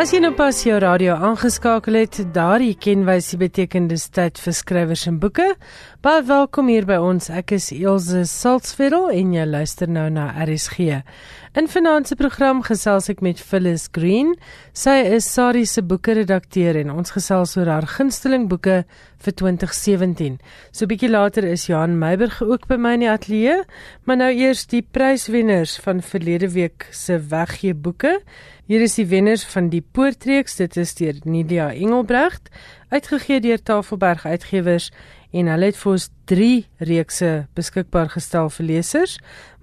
As jy nou pas jou radio aangeskakel het, daardie kenwysie beteken dis tyd vir skrywers en boeke. Baie welkom hier by ons. Ek is Elsje Salzveld en jy luister nou na RSG. In vanaand se program gesels ek met Phyllis Green. Sy is Sari se boeke-redakteur en ons gesels oor haar gunsteling boeke vir 2017. So bietjie later is Johan Meiberg ook by my in die ateljee, maar nou eers die pryswenners van verlede week se weggee boeke. Hier is die wenners van die Poortreeks. Dit is deur Nidia Engelbrecht, uitgegee deur Tafelberg Uitgewers en hulle het vir ons 3 reekse beskikbaar gestel vir lesers.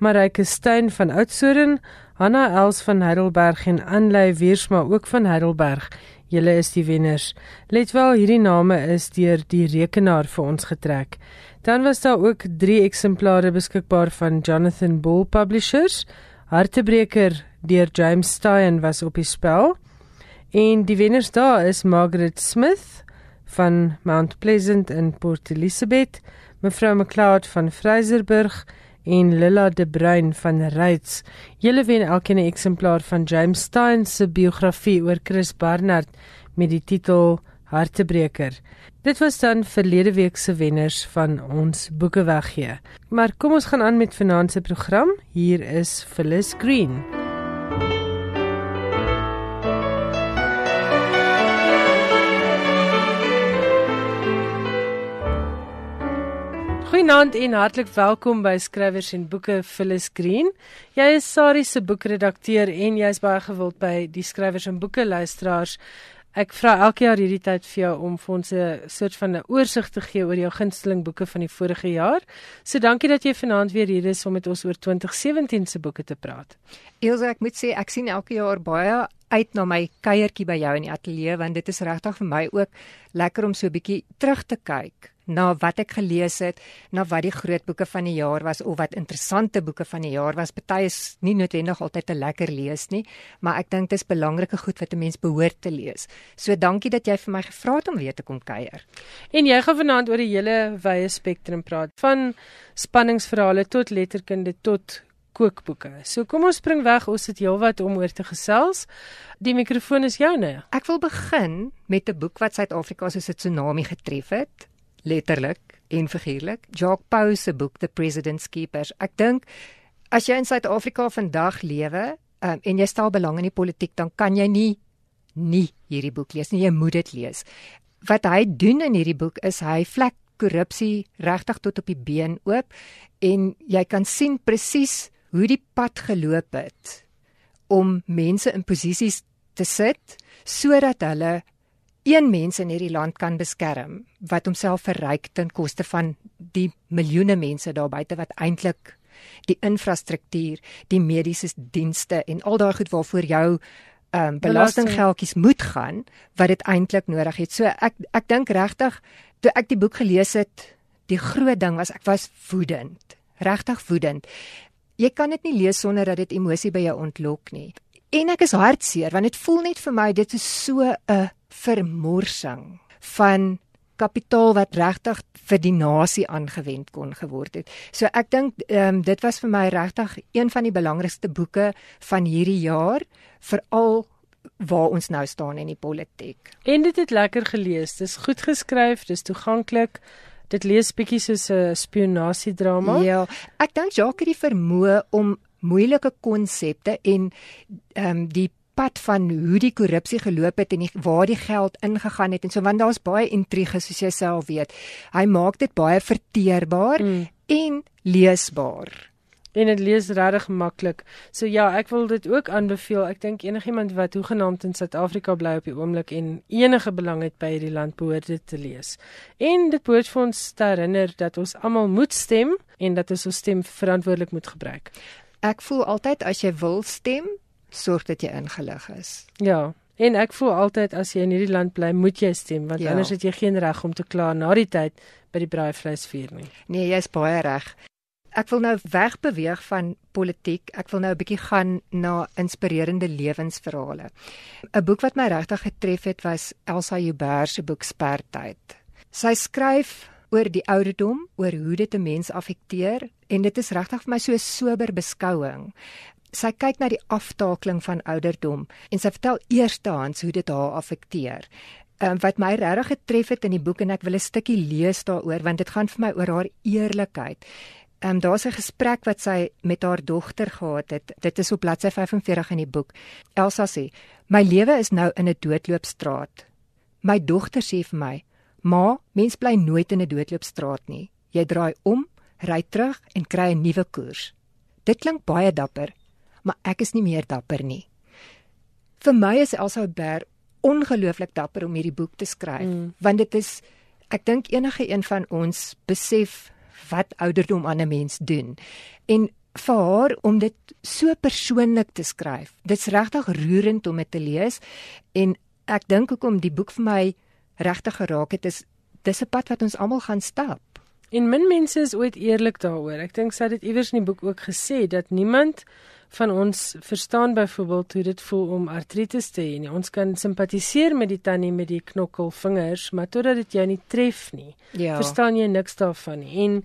Marike Steyn van Oudtshoorn, Hanna Els van Heidelberg en Anlei Wiersma ook van Heidelberg. Julle is die wenners. Let wel, hierdie name is deur die rekenaar vir ons getrek. Dan was daar ook 3 eksemplare beskikbaar van Jonathan Bull Publishers. Hartebreker deur James Stein was op die spel. En die wenners daar is Margaret Smith van Mount Pleasant in Port Elizabeth, mevrou McLeod van Fraserburg en Lilla de Bruin van Ryds. Julle wen elkeen 'n eksemplaar van James Stein se biografie oor Chris Barnard met die titel Hartebreker. Dit was dan verlede week se wenners van ons boeke weggee. Maar kom ons gaan aan met vanaand se program. Hier is Phyllis Green. Goeienaand en hartlik welkom by Skrywers en Boeke Phyllis Green. Jy is Sari se boekredakteur en jy's baie gewild by die Skrywers en Boeke luisteraars. Ek vra elke jaar hierdie tyd vir jou om vir ons 'n soort van 'n oorsig te gee oor jou gunsteling boeke van die vorige jaar. So dankie dat jy vanaand weer hier is om met ons oor 2017 se boeke te praat. Elsje, ek moet sê ek sien elke jaar baie uit na my kuiertjie by jou in die ateljee want dit is regtig vir my ook lekker om so 'n bietjie terug te kyk na wat ek gelees het, na wat die groot boeke van die jaar was of wat interessante boeke van die jaar was. Party is nie noodwendig altyd te lekker lees nie, maar ek dink dit is belangrike goed wat 'n mens behoort te lees. So dankie dat jy vir my gevra het om weer te kom kuier. En jy gaan vanaand oor die hele wye spektrum praat, van spanningsverhale tot letterkunde tot kookboeke. So kom ons spring weg, ons het heelwat om oor te gesels. Die mikrofoon is joune. Ek wil begin met 'n boek wat Suid-Afrika soos 'n tsunami getref het letterlik en figuurlik. Jacques Pau se boek The President's Keepers. Ek dink as jy in Suid-Afrika vandag lewe um, en jy stel belang in die politiek, dan kan jy nie nie hierdie boek lees nie. Jy moet dit lees. Wat hy doen in hierdie boek is hy vlek korrupsie regtig tot op die been oop en jy kan sien presies hoe die pad geloop het om mense in posisies te sit sodat hulle een mens in hierdie land kan beskerm wat homself verryk ten koste van die miljoene mense daar buite wat eintlik die infrastruktuur, die mediese dienste en al daai goed waarvoor jou ehm um, belastinggeldjies moet gaan wat dit eintlik nodig het. So ek ek dink regtig toe ek die boek gelees het, die groot ding was ek was woedend, regtig woedend. Jy kan dit nie lees sonder dat dit emosie by jou ontlok nie. En ek is hartseer want dit voel net vir my dit is so 'n vermorsing van kapitaal wat regtig vir die nasie aangewend kon geword het. So ek dink ehm um, dit was vir my regtig een van die belangrikste boeke van hierdie jaar veral waar ons nou staan in die politiek. En dit het lekker gelees. Dis goed geskryf, dis toeganklik. Dit lees bietjie soos 'n spionasiedrama. Ja, ek dink Jacques het die vermoë om moeilike konsepte en ehm um, die pad van hoe die korrupsie geloop het en die, waar die geld ingegaan het en so want daar's baie intrige soos jy self weet. Hy maak dit baie verteerbaar mm. en leesbaar. En dit lees regtig maklik. So ja, ek wil dit ook aanbeveel. Ek dink enigiemand wat hoegenaamd in Suid-Afrika bly op die oomblik en enige belang het by hierdie land behoort dit te lees. En dit behoort vir ons te herinner dat ons almal moet stem en dat ons ons stem verantwoordelik moet gebruik. Ek voel altyd as jy wil stem, sorg dat jy ingelig is. Ja. En ek voel altyd as jy in hierdie land bly, moet jy stem want ja. anders het jy geen reg om te kla na die tyd by die braaivleisvuur nie. Nee, jy's baie reg. Ek wil nou wegbeweeg van politiek. Ek wil nou 'n bietjie gaan na inspirerende lewensverhale. 'n Boek wat my regtig getref het was Elsa Joubert se boek Spertyd. Sy skryf oor die ouderdom, oor hoe dit 'n mens affekteer en dit is regtig vir my so 'n sober beskouing sy kyk na die aftakeling van ouderdom en sy vertel eerstehands hoe dit haar affekteer. Um, wat my regtig getref het in die boek en ek wil 'n stukkie lees daaroor want dit gaan vir my oor haar eerlikheid. Ehm um, daar's 'n gesprek wat sy met haar dogter gehad het. Dit is op bladsy 45 in die boek. Elsa sê: "My lewe is nou in 'n doodloopstraat. My dogter sê vir my: "Ma, mens bly nooit in 'n doodloopstraat nie. Jy draai om, ry terug en kry 'n nuwe koers." Dit klink baie dapper, maar ek is nie meer dapper nie. Vir my is Elsa Ber ongelooflik dapper om hierdie boek te skryf, mm. want dit is ek dink enige een van ons besef wat ouderdom aan 'n mens doen. En vir haar om dit so persoonlik te skryf. Dit's regtig roerend om dit te lees en ek dink hoekom die boek vir my regtig geraak het is dis 'n pad wat ons almal gaan stap. En min mense is ooit eerlik daaroor. Ek dink sy het dit iewers in die boek ook gesê dat niemand van ons verstaan byvoorbeeld hoe dit voel om artritis te hê. Ons kan simpatiseer met die tannie met die knokkelvingers, maar totdat dit jou nie tref nie, ja. verstaan jy niks daarvan nie. En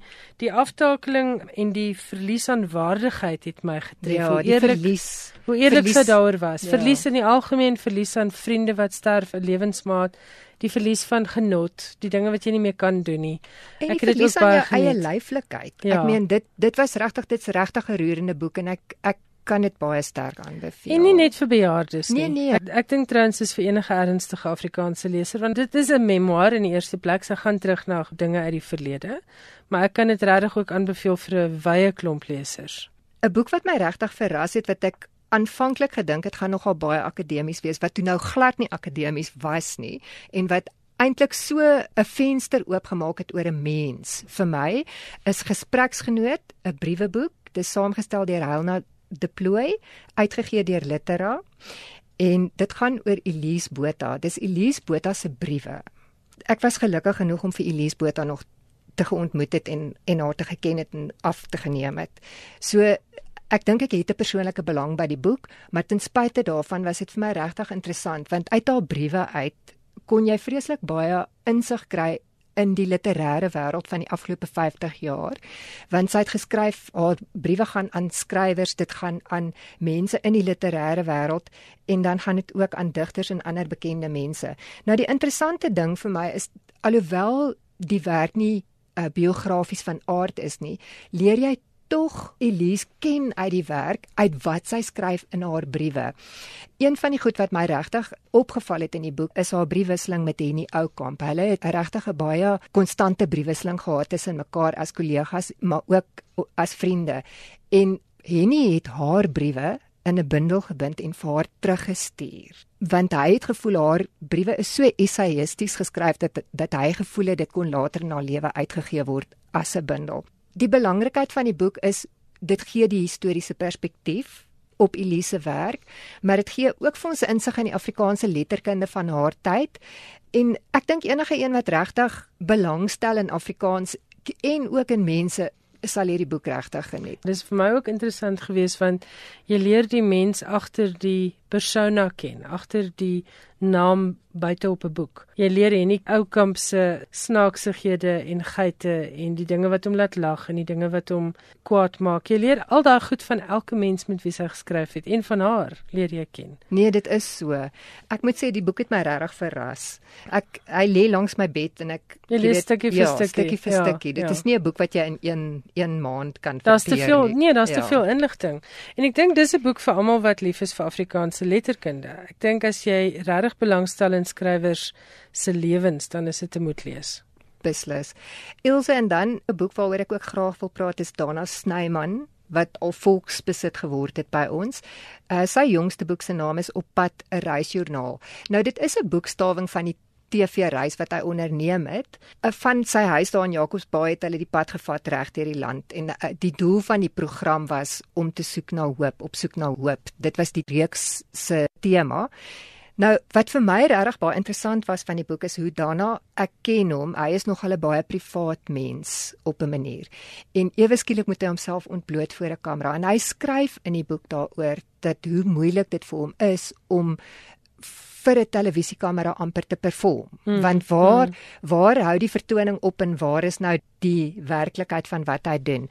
die aftakeling en die verlies aan waardigheid het my getref. Ja, hoe eerlik verlies, hoe eerlik sy daaroor was. Ja. Verlies in die algemeen, verlies aan vriende wat sterf, 'n lewensmaat die verlies van genot, die dinge wat jy nie meer kan doen nie. En ek het dit ook baie eie lyflikheid. Ja. Ek meen dit dit was regtig dit's regtig 'n roerende boek en ek ek kan dit baie sterk aanbeveel. En nie net vir bejaardes nie. Nee, nee. Ek, ek dink trouens is vir enige ernstige Afrikaanse leser want dit is 'n memoir in die eerste plek. Sy gaan terug na dinge uit die verlede, maar ek kan dit regtig ook aanbeveel vir 'n wye klomp lesers. 'n Boek wat my regtig verras het wat ek aanvanklik gedink het gaan nogal baie akademies wees wat toe nou glad nie akademies was nie en wat eintlik so 'n venster oopgemaak het oor 'n mens vir my is gespreksgenoot 'n brieweboek dis saamgestel deur Helena deploy uitgegee deur Litera en dit gaan oor Elise Botha. Dis Elise Botha se briewe. Ek was gelukkig genoeg om vir Elise Botha nog te geontmoet het en en haar te geken het en af te geneem het. So ek dink ek het 'n persoonlike belang by die boek, maar ten spyte daarvan was dit vir my regtig interessant want uit haar briewe uit kon jy vreeslik baie insig kry in die literêre wêreld van die afgelope 50 jaar want sy het geskryf haar briewe gaan aan skrywers dit gaan aan mense in die literêre wêreld en dan gaan dit ook aan digters en ander bekende mense. Nou die interessante ding vir my is alhoewel die werk nie uh, biografies van aard is nie leer jy tog Elise ken uit die werk uit wat sy skryf in haar briewe. Een van die goed wat my regtig opgeval het in die boek is haar briefwisseling met Henny Oukamp. Hulle het regtig 'n baie konstante briefwisseling gehad tussen mekaar as kollegas, maar ook as vriende. En Henny het haar briewe in 'n bundel gebind en vir haar teruggestuur want hy het gevoel haar briewe is so essayisties geskryf dat dat hy gevoel het dit kon later in haar lewe uitgegee word as 'n bundel. Die belangrikheid van die boek is dit gee die historiese perspektief op Elise werk, maar dit gee ook vir ons insig in die Afrikaanse letterkunde van haar tyd. En ek dink enige een wat regtig belangstel in Afrikaans en ook in mense sal hierdie boek regtig geniet. Dis vir my ook interessant geweest want jy leer die mens agter die persona ken, agter die naam buite op 'n boek. Jy leer Henny Oukamp se snaaksighede en geite en die dinge wat hom laat lag en die dinge wat hom kwaad maak. Jy leer al daai goed van elke mens met wie sy geskryf het en van haar leer jy ken. Nee, dit is so. Ek moet sê die boek het my regtig verras. Ek hy lê langs my bed en ek jy lees stukkie vir ja, stukkie. stukkie vir ja, stukkie. Dit ja. is nie 'n boek wat jy in een een maand kan verteer nie. Daar's te veel, nee, daar's ja. te veel inligting. En ek dink dis 'n boek vir almal wat lief is vir Afrikaanse letterkunde. Ek dink as jy regtig belangstel in skrywers se lewens, dan is dit 'n moet lees. Beslis. Ilse en dan 'n boek waaroor ek ook graag wil praat is Dana Snyman wat al volksbesit geword het by ons. Uh, sy jongste boek se naam is Op pad 'n reisjoernaal. Nou dit is 'n boekstawing van die TV reis wat hy onderneem het. Uh, van sy huis daar in Jacobsbaai het hulle die pad gevat reg deur die land en uh, die doel van die program was om te soek na hoop, op soek na hoop. Dit was die reeks se tema. Nou wat vir my regtig baie interessant was van die boek is hoe daarna ek ken hom. Hy is nog 'n baie privaat mens op 'n manier. En ewe skielik moet hy homself ontbloot voor 'n kamera en hy skryf in die boek daaroor dat hoe moeilik dit vir hom is om vir 'n televisiekamera amper te perform. Mm. Want waar mm. waar hou die vertoning op en waar is nou die werklikheid van wat hy doen?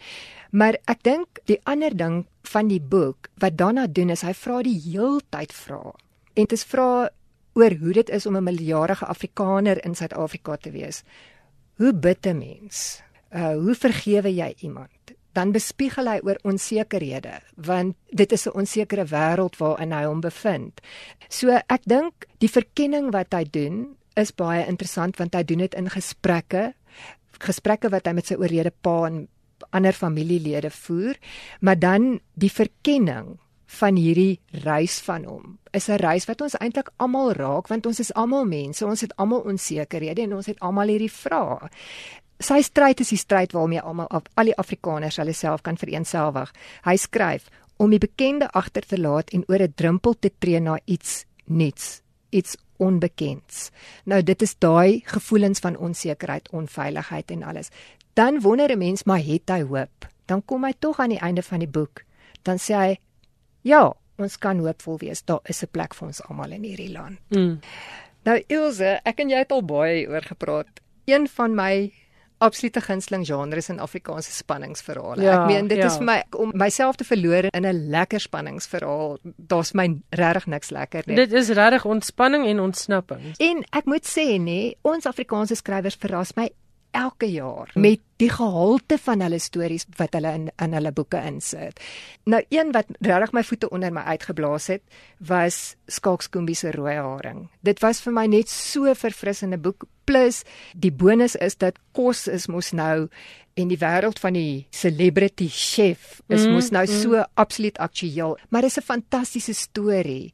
Maar ek dink die ander ding van die boek wat daarna doen is hy vra die heeltyd vra. En dit is vra oor hoe dit is om 'n miljardige Afrikaner in Suid-Afrika te wees. Hoe bid 'n mens? Uh hoe vergewe jy iemand? Dan bespiegel hy oor onsekerhede, want dit is 'n onsekere wêreld waarin hy hom bevind. So ek dink die verkenning wat hy doen is baie interessant want hy doen dit in gesprekke, gesprekke wat hy met sy oorlede pa en ander familielede voer, maar dan die verkenning van hierdie reis van hom. Is 'n reis wat ons eintlik almal raak want ons is almal mense, ons het almal onsekerhede en ons het almal hierdie vrae. Sy stryd is die stryd waarmee almal al die Afrikaners hulle self kan vereensgewig. Hy skryf om die bekende agter te laat en oor 'n drempel te tree na iets nuuts, iets onbekends. Nou dit is daai gevoelens van onsekerheid, onveiligheid en alles. Dan wonder 'n mens maar het hy hoop? Dan kom hy tog aan die einde van die boek. Dan sê hy Ja, ons kan hoopvol wees. Daar is 'n plek vir ons almal in hierdie land. Mm. Nou Ilse, ek en jy het al baie oor gepraat. Een van my absolute gunsteling genres in Afrikaanse spanningsverhale. Ja, ek meen dit ja. is vir my om myself te verloor in 'n lekker spanningsverhaal. Daar's my regtig niks lekker nie. Dit is regtig ontspanning en ontsnapping. En ek moet sê nê, ons Afrikaanse skrywers verras my elke jaar hm. met die gehalte van hulle stories wat hulle in in hulle boeke insit. Nou een wat regtig my voete onder my uitgeblaas het, was Skalkskoembie se rooi haring. Dit was vir my net so verfrissende boek plus die bonus is dat kos is mos nou en die wêreld van die celebrity chef is mm, mos nou mm. so absoluut aktueel, maar dis 'n fantastiese storie.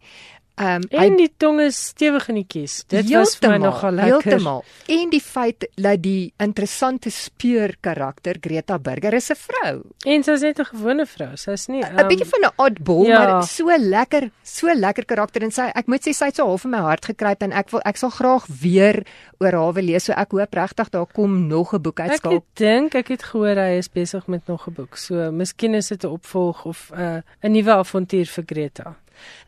Um, en hy, die tong is stewig in die kies. Dit was vir my nogal lekker. Heeltemal. En die feit dat die interessante speur karakter Greta Burger is 'n vrou. En sy's net 'n gewone vrou. Sy's nie 'n um, bietjie van 'n oddball, ja. maar so lekker, so lekker karakter en sy ek moet sê sy het so half in my hart gekruip en ek wil ek sal graag weer oor haar wil lees. So ek hoop regtig daar kom nog 'n boek uitskaal. Ek dink ek het gehoor hy is besig met nog 'n boek. So miskien is dit 'n opvolg of uh, 'n uh, nuwe avontuur vir Greta.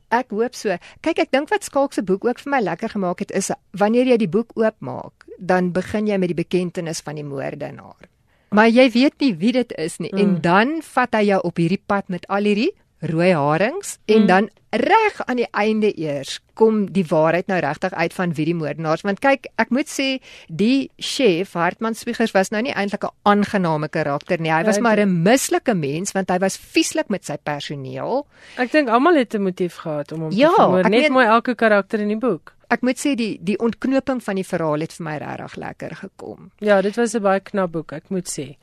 Ek hoop so. Kyk, ek dink wat Skalk se boek ook vir my lekker gemaak het is wanneer jy die boek oopmaak, dan begin jy met die bekentenis van die moordenaar. Maar jy weet nie wie dit is nie mm. en dan vat hy jou op hierdie pad met al hierdie rooi harings en mm. dan reg aan die einde eers kom die waarheid nou regtig uit van wie die moordenaars. Want kyk ek moet sê die chef Hartman Spiegers was nou nie eintlik 'n aangename karakter nie. Hy was maar 'n mislike mens want hy was vieslik met sy personeel. Ek dink almal het 'n motief gehad om hom ja, te vermoor net mooi elke karakter in die boek. Ek moet sê die die ontknoping van die verhaal het vir my regtig lekker gekom. Ja dit was 'n baie knap boek ek moet sê.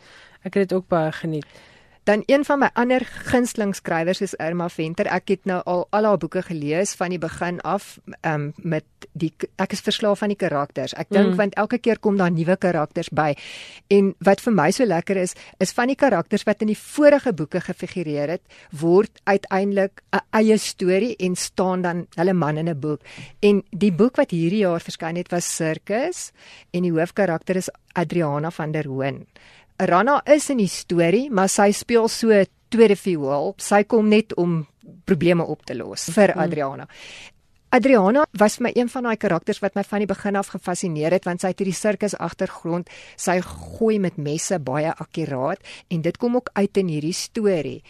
Ek het dit ook baie geniet Dan een van my ander gunsteling skrywers is Irma Venter. Ek het nou al al haar boeke gelees van die begin af um, met die ek is verslaaf van die karakters. Ek dink mm. want elke keer kom daar nuwe karakters by. En wat vir my so lekker is, is van die karakters wat in die vorige boeke gefigureer het, word uiteindelik 'n eie storie en staan dan hulle man in 'n boek. En die boek wat hierdie jaar verskyn het was Circus en die hoofkarakter is Adriana van der Hoën. Rana is in die storie, maar sy speel so tweede viool. Sy kom net om probleme op te los vir hmm. Adriana. Adriana was my een van daai karakters wat my van die begin af gefassineer het want sy het hierdie sirkus agtergrond. Sy gooi met messe baie akkuraat en dit kom ook uit in hierdie storie.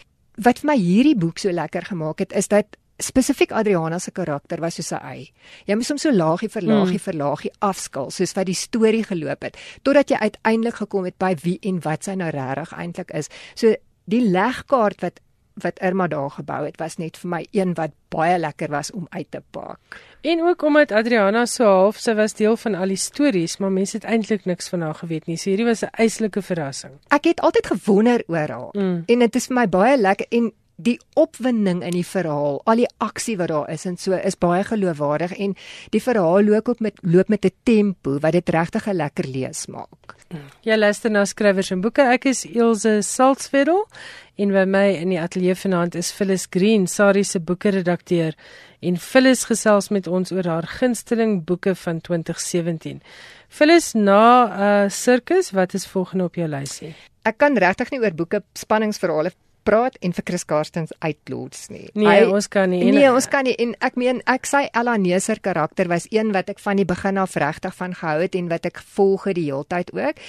Wat vir my hierdie boek so lekker gemaak het is dat spesifiek Adriana se karakter was soos 'n ei. Jy moes hom so laagie vir laagie mm. vir laagie afskil soos wat die storie geloop het totdat jy uiteindelik gekom het by wie en wat sy nou regtig eintlik is. So die legkaart wat wat Irma daar gebou het was net vir my een wat baie lekker was om uit te pak. En ook omdat Adriana so half sy was deel van al die stories, maar mense het eintlik niks van haar geweet nie. So hierdie was 'n eislike verrassing. Ek het altyd gewonder oor haar mm. en dit is vir my baie lekker en die opwinding in die verhaal, al die aksie wat daar is en so is baie geloofwaardig en die verhaal loop ook met loop met 'n tempo wat dit regtig 'n lekker lees maak. Ja, luister na skrywers en boeke. Ek is Elsje Salzwetel en by my in die ateljee vanaand is Phyllis Green, Sari se boeke redakteur en Phyllis gesels met ons oor haar gunsteling boeke van 2017. Phyllis na 'n uh, sirkus, wat is volgende op jou lysie? Ek kan regtig nie oor boeke spanningsverhale praat en vir Chris Karstens uitloos nie. Nee, hy, ons kan nie. Nee, ons kan nie en ek meen ek sê Ella Neser karakter was een wat ek van die begin af regtig van gehou het en wat ek volg die hele tyd ook.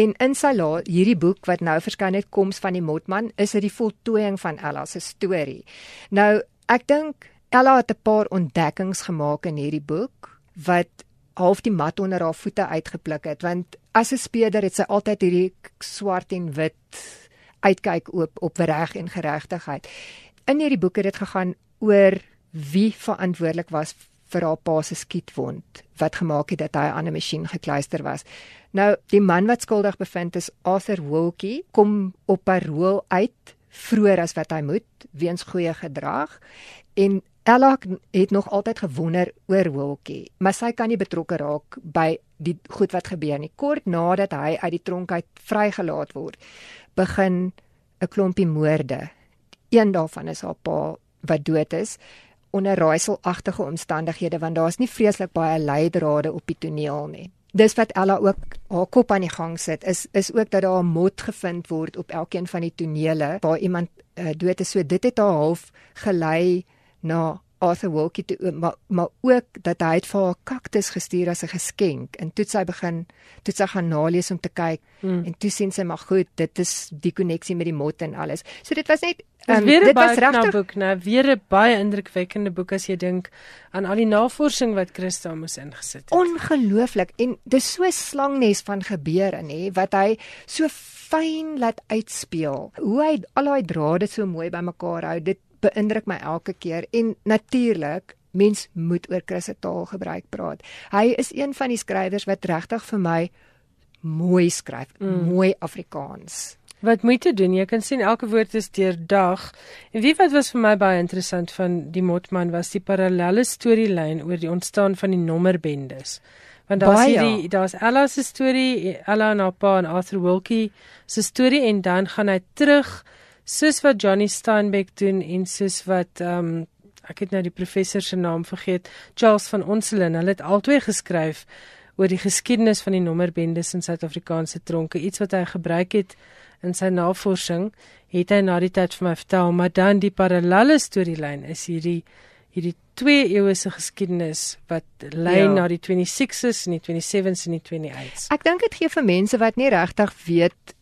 En in sy la hierdie boek wat nou verskyn het Koms van die Motman is dit die voltooiing van Ella se storie. Nou ek dink Ella het 'n paar ontdekkings gemaak in hierdie boek wat half die mat onder haar voete uitgepluk het want as 'n speeder het sy altyd hierdie swart en wit uitkyk op op reg en geregtigheid. In hierdie boek het dit gegaan oor wie verantwoordelik was vir haar pa se skietwond wat gemaak het dat hy aan 'n masjien gekluister was. Nou die man wat skuldig bevind is, Arthur Wilkie, kom op parol uit vroeër as wat hy moet weens goeie gedrag en Ella het nog altyd gewonder oor Wilkie, maar sy kan nie betrokke raak by die goed wat gebeur nie. Kort nadat hy uit die tronk uit vrygelaat word, begin 'n klompie moorde. Een daarvan is haar pa wat dood is onder raaiselagtige omstandighede want daar's nie vreeslik baie leidrade op die toneel nie. Dis wat Ella ook haar kop aan die gang sit is is ook dat daar 'n mot gevind word op elkeen van die tonele waar iemand uh, dood is. So dit het haar half gelei na Arthur Wilkie toe maar maar ook dat hy het vir haar kaktus gestuur as 'n geskenk en toe sy begin toe sy gaan nalees om te kyk hmm. en toe sien sy maar goed dit is die koneksie met die mot en alles. So dit was net um, dit was regtig 'n boek, nou weer 'n baie indrukwekkende boek as jy dink aan al die navorsing wat Christa moes ingesit het. Ongelooflik en dis so slangnes van gebeure nê wat hy so fyn laat uitspeel. Hoe hy al daai drade so mooi bymekaar hou. Dit beïndruk my elke keer en natuurlik mens moet oor Chris se taalgebruik praat. Hy is een van die skrywers wat regtig vir my mooi skryf, mm. mooi Afrikaans. Wat moet jy doen? Jy kan sien elke woord is deurdag. En wie wat was vir my baie interessant van die Motman was die parallelle storielyn oor die ontstaan van die nommerbendes. Want daar's hierdie daar's Ella se storie, Ella en haar pa en Arthur Wilkie se storie en dan gaan hy terug soos wat Johnny Steinbeck doen en soos wat ehm um, ek het nou die professor se naam vergeet, Charles van Onselen, hulle het albei geskryf oor die geskiedenis van die nommerbendes in Suid-Afrikaanse tronke, iets wat hy gebruik het in sy navorsing, het hy na die tyd vir my vertel, maar dan die parallelle storielyn is hierdie hierdie twee eeue se geskiedenis wat lei ja. na die 26s en die 27s en die 28s. Ek dink dit gee vir mense wat nie regtig weet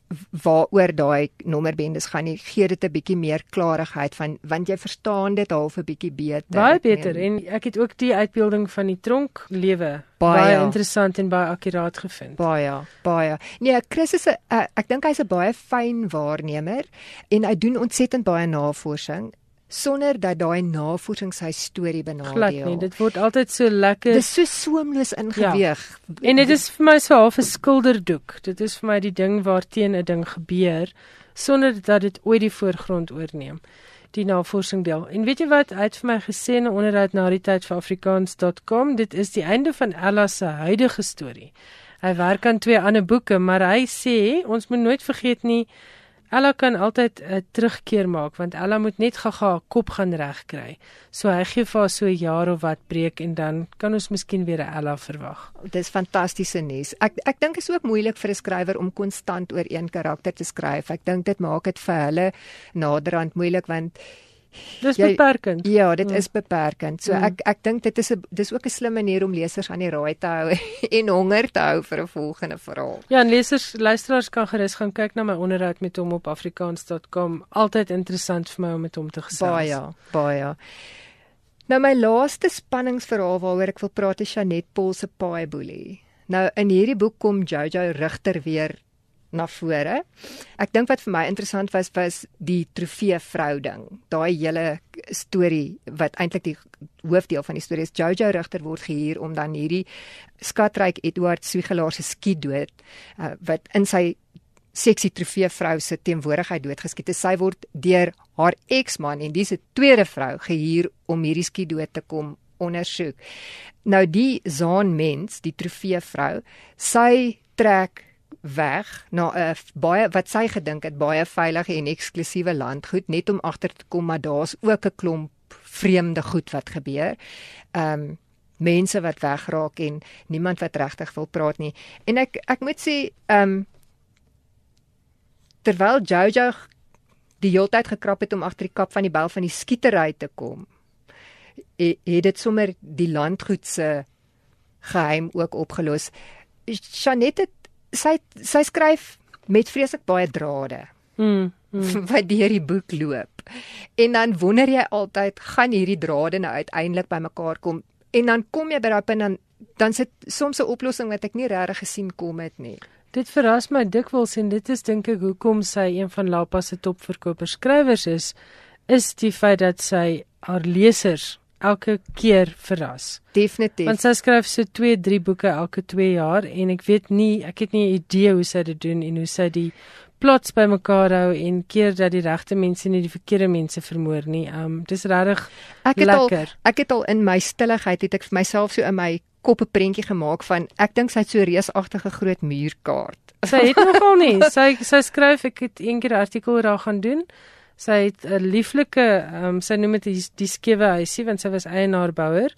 waaroor daai nommerbendes gaan nie gee dit 'n bietjie meer klarigheid van want jy verstaan dit half 'n bietjie beter. Baie beter en ek het ook die uitbeelding van die tronk lewe baie, baie interessant en baie akkuraat gevind. Baie, baie. Nee, Chris is 'n ek dink hy's 'n baie fyn waarnemer en hy doen ontsettend baie navorsing sonder dat daai navorsing sy storie benadeel. Glad nie, dit word altyd so lekker. Dit is so soemloos ingeweeg. Ja. En dit is vir my so half 'n skilderdoek. Dit is vir my die ding waarteen 'n ding gebeur sonder dat dit ooit die voorgrond oorneem. Die navorsing deel. En weet jy wat, hy het vir my gesê in 'n onderhoud na die tyd vir afrikaans.com, dit is die einde van Ella se huidige storie. Hy werk aan twee ander boeke, maar hy sê ons moet nooit vergeet nie Ella kan altyd 'n uh, terugkeer maak want Ella moet net gaga haar kop gaan regkry. So hy gee vir haar so 'n jaar of wat breek en dan kan ons miskien weer 'n Ella verwag. Dis fantastiese nuus. Ek ek dink is ook moeilik vir 'n skrywer om konstant oor een karakter te skryf. Ek dink dit maak dit vir hulle naderhand moeilik want Dis jy, beperkend. Ja, dit mm. is beperkend. So mm. ek ek dink dit is 'n dis ook 'n slim manier om lesers aan die raai te hou en honger te hou vir 'n volgende verhaal. Ja, en lesers, luisteraars kan gerus gaan kyk na my onderhoud met hom op afrikaans.com. Altyd interessant vir my om met hom te gesels. Baie, baie. Nou my laaste spanningsverhaal waaroor ek wil praat is Janet Paul se Paai Boelie. Nou in hierdie boek kom Jojo Rigter weer na vore. Ek dink wat vir my interessant was was die trofee vrou ding. Daai hele storie wat eintlik die hoofdeel van die storie is Jojo Rigter word gehuur om dan hierdie skatryk Edward Swigelaar se skiet dood uh, wat in sy seksie trofee vrou se teenwoordigheid doodgeskiet is. Sy word deur haar eksman en dis 'n tweede vrou gehuur om hierdie skiet dood te kom ondersoek. Nou die Zaan mens, die trofee vrou, sy trek weg na 'n baie wat sy gedink het baie veilige en eksklusiewe landgoed net om agter te kom maar daar's ook 'n klomp vreemde goed wat gebeur. Ehm um, mense wat wegraak en niemand wat regtig wil praat nie. En ek ek moet sê ehm um, terwyl Jojo die heeltyd gekrap het om agter die kap van die bel van die skietery te kom, het dit sommer die landgoed se geheim ook opgelos. Janette sy sy skryf met vreeslik baie drade. Mm. mm. wat deur die boek loop. En dan wonder jy altyd gaan hierdie drade nou uiteindelik bymekaar kom en dan kom jy by daai punt dan dan sit soms 'n oplossing wat ek nie regtig gesien kom het nie. Dit verras my dikwels en dit is dink ek hoekom sy een van Lapa se topverkoper skrywers is, is die feit dat sy haar lesers elke keer verras. Definitief. Want sy skryf so 2, 3 boeke elke 2 jaar en ek weet nie, ek het nie 'n idee hoe sy dit doen en hoe sy die plots bymekaar hou en keer dat die regte mense nie die verkeerde mense vermoor nie. Um dis regtig lekker. Al, ek het al in my stilligheid het ek vir myself so in my kop 'n prentjie gemaak van ek dink sy het so reusagtige groot muurkaart. Sy het nogal nie. Sy sy skryf ek het eendag 'n artikel daar gaan doen. Sy het 'n lieflike um sy noem dit die, die skewe huisie want sy was eienaarbouer